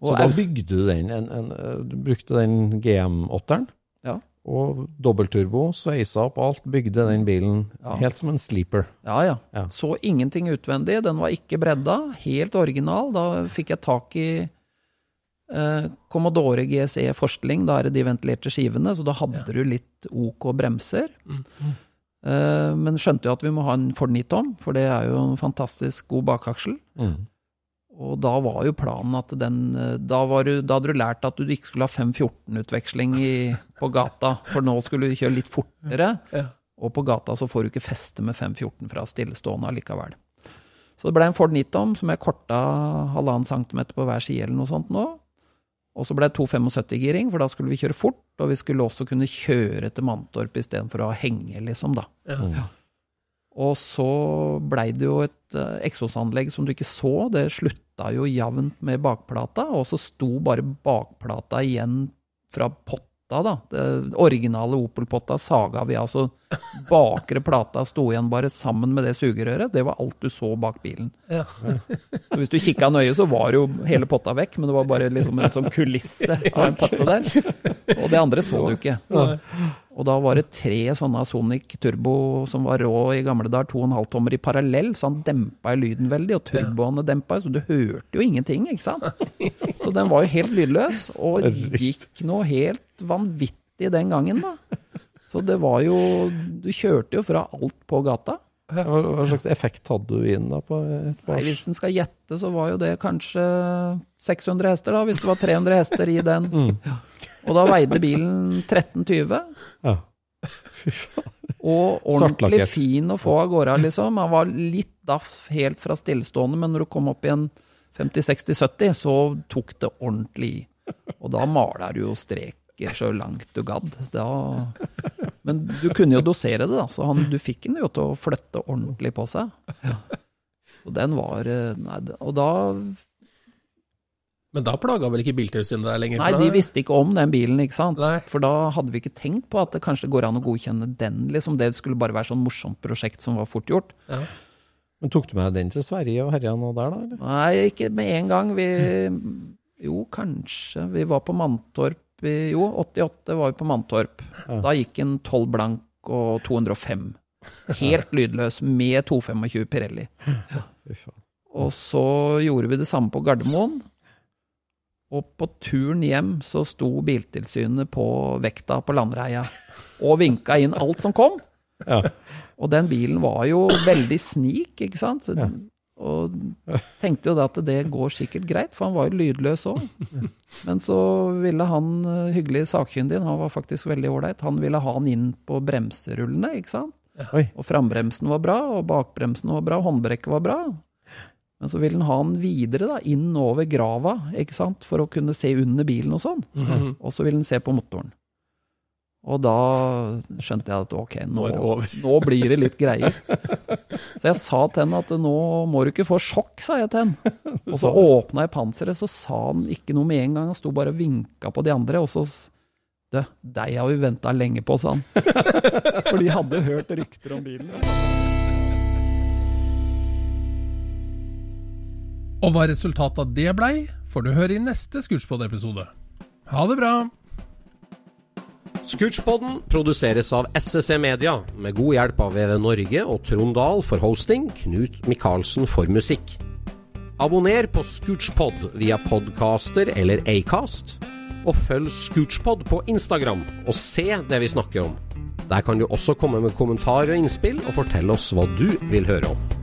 Så da bygde du den, en, en, eh, du brukte den GM8-eren, Ja. og dobbeltturbo, sveisa opp alt, bygde den bilen Ja. helt som en sleeper. Ja, ja. Ja. Så ingenting utvendig. Den var ikke bredda. Helt original. Da fikk jeg tak i eh, Commodore GSE Forstling, Da er det de ventilerte skivene, så da hadde du litt OK bremser. Eh, men skjønte jo at vi må ha en Ford 9-tom, for det er jo en fantastisk god bakaksel. Mm. Og da var jo planen at den eh, Da, var du, da hadde du lært at du ikke skulle ha 514-utveksling på gata, for nå skulle du kjøre litt fortere. Ja. Og på gata så får du ikke feste med 514 fra stillestående allikevel. Så det ble en Ford 9-tom som jeg korta halvannen centimeter på hver side eller noe sånt nå. Og så ble det 275-giring, for da skulle vi kjøre fort, og vi skulle også kunne kjøre til Mantorp istedenfor å henge, liksom, da. Ja. Og så blei det jo et uh, eksosanlegg som du ikke så, det slutta jo jevnt med bakplata, og så sto bare bakplata igjen fra potta, da. Det originale Opel-potta saga vi altså. Bakre plata sto igjen bare sammen med det sugerøret. Det var alt du så bak bilen. Ja. Så hvis du kikka nøye, så var jo hele potta vekk, men det var bare liksom en sånn kulisse av en potte der. Og det andre så du ikke. Og da var det tre sånne Sonic Turbo som var rå i gamle dager, 2,5 tommer i parallell, så han dempa lyden veldig, og turboene dempa, så du hørte jo ingenting, ikke sant? *laughs* Så den var jo helt lydløs, og gikk noe helt vanvittig den gangen, da. Så det var jo Du kjørte jo fra alt på gata. Hva, hva slags effekt hadde du inn da på et Nei, hvis en skal gjette, så var jo det kanskje 600 hester, da, hvis det var 300 hester i den. Ja. Og da veide bilen 1320. Ja. Fy faen. Og ordentlig fin å få av gårde, liksom. Han var litt daff helt fra stillestående, men når du kom opp i en 50-60-70, så tok det ordentlig i. Og da maler du jo streker så langt du gadd. Da... Men du kunne jo dosere det, da, så han, du fikk den jo til å flytte ordentlig på seg. Ja. Så den var eh, Nei, og da Men da plaga vel ikke Biltilsynet deg lenger? Nei, de visste ikke om den bilen, ikke sant. Nei. For da hadde vi ikke tenkt på at det kanskje går an å godkjenne den, liksom. Det skulle bare være sånn morsomt prosjekt som var fort gjort. Ja. Men tok du med den til Sverige og herja nå der, da? eller? Nei, ikke med en gang. Vi Jo, kanskje. Vi var på Mantorp i Jo, 88 var vi på Mantorp. Ja. Da gikk en 12 blank og 205. Helt lydløs, med 225 Pirelli. Ja. Og så gjorde vi det samme på Gardermoen. Og på turen hjem så sto Biltilsynet på vekta på Landreia og vinka inn alt som kom. Ja. Og den bilen var jo veldig snik, ikke sant? Så- Ja. Og tenkte jo da at det går sikkert greit, for han var jo lydløs òg. Men så ville han eh, hyggelig sakkyndig, han var faktisk veldig ålreit, han ville ha han inn på bremserullene, ikke sant? Oi. Og frambremsen var bra, og bakbremsen var bra, og håndbrekket var bra. Men så ville han ha den videre, da, inn over grava, ikke sant, for å kunne se under bilen og sånn. Mhm. Og så ville han se på motoren. Og da skjønte jeg at ok, nå, Nå blir det litt greier. Så jeg sa til henne at nå må du ikke få sjokk, sa jeg til henne. *laughs* Og så åpna jeg panseret, så sa han ikke noe med en gang. Han sto bare og vinka på de andre, og så Du, deg har vi venta lenge på, sa han. *laughs* For de hadde hørt rykter om bilen. Og hva resultatet av det blei, får du høre i neste Scootspod-episode. Ha det bra! Scootspoden produseres av SSC Media, med god hjelp av VV Norge og Trond Dahl for hosting, Knut Micaelsen for musikk. Abonner på Scootspod via podcaster eller Acast, og følg Scootspod på Instagram og se det vi snakker om. Der kan du også komme med kommentarer og innspill, og fortelle oss hva du vil høre om.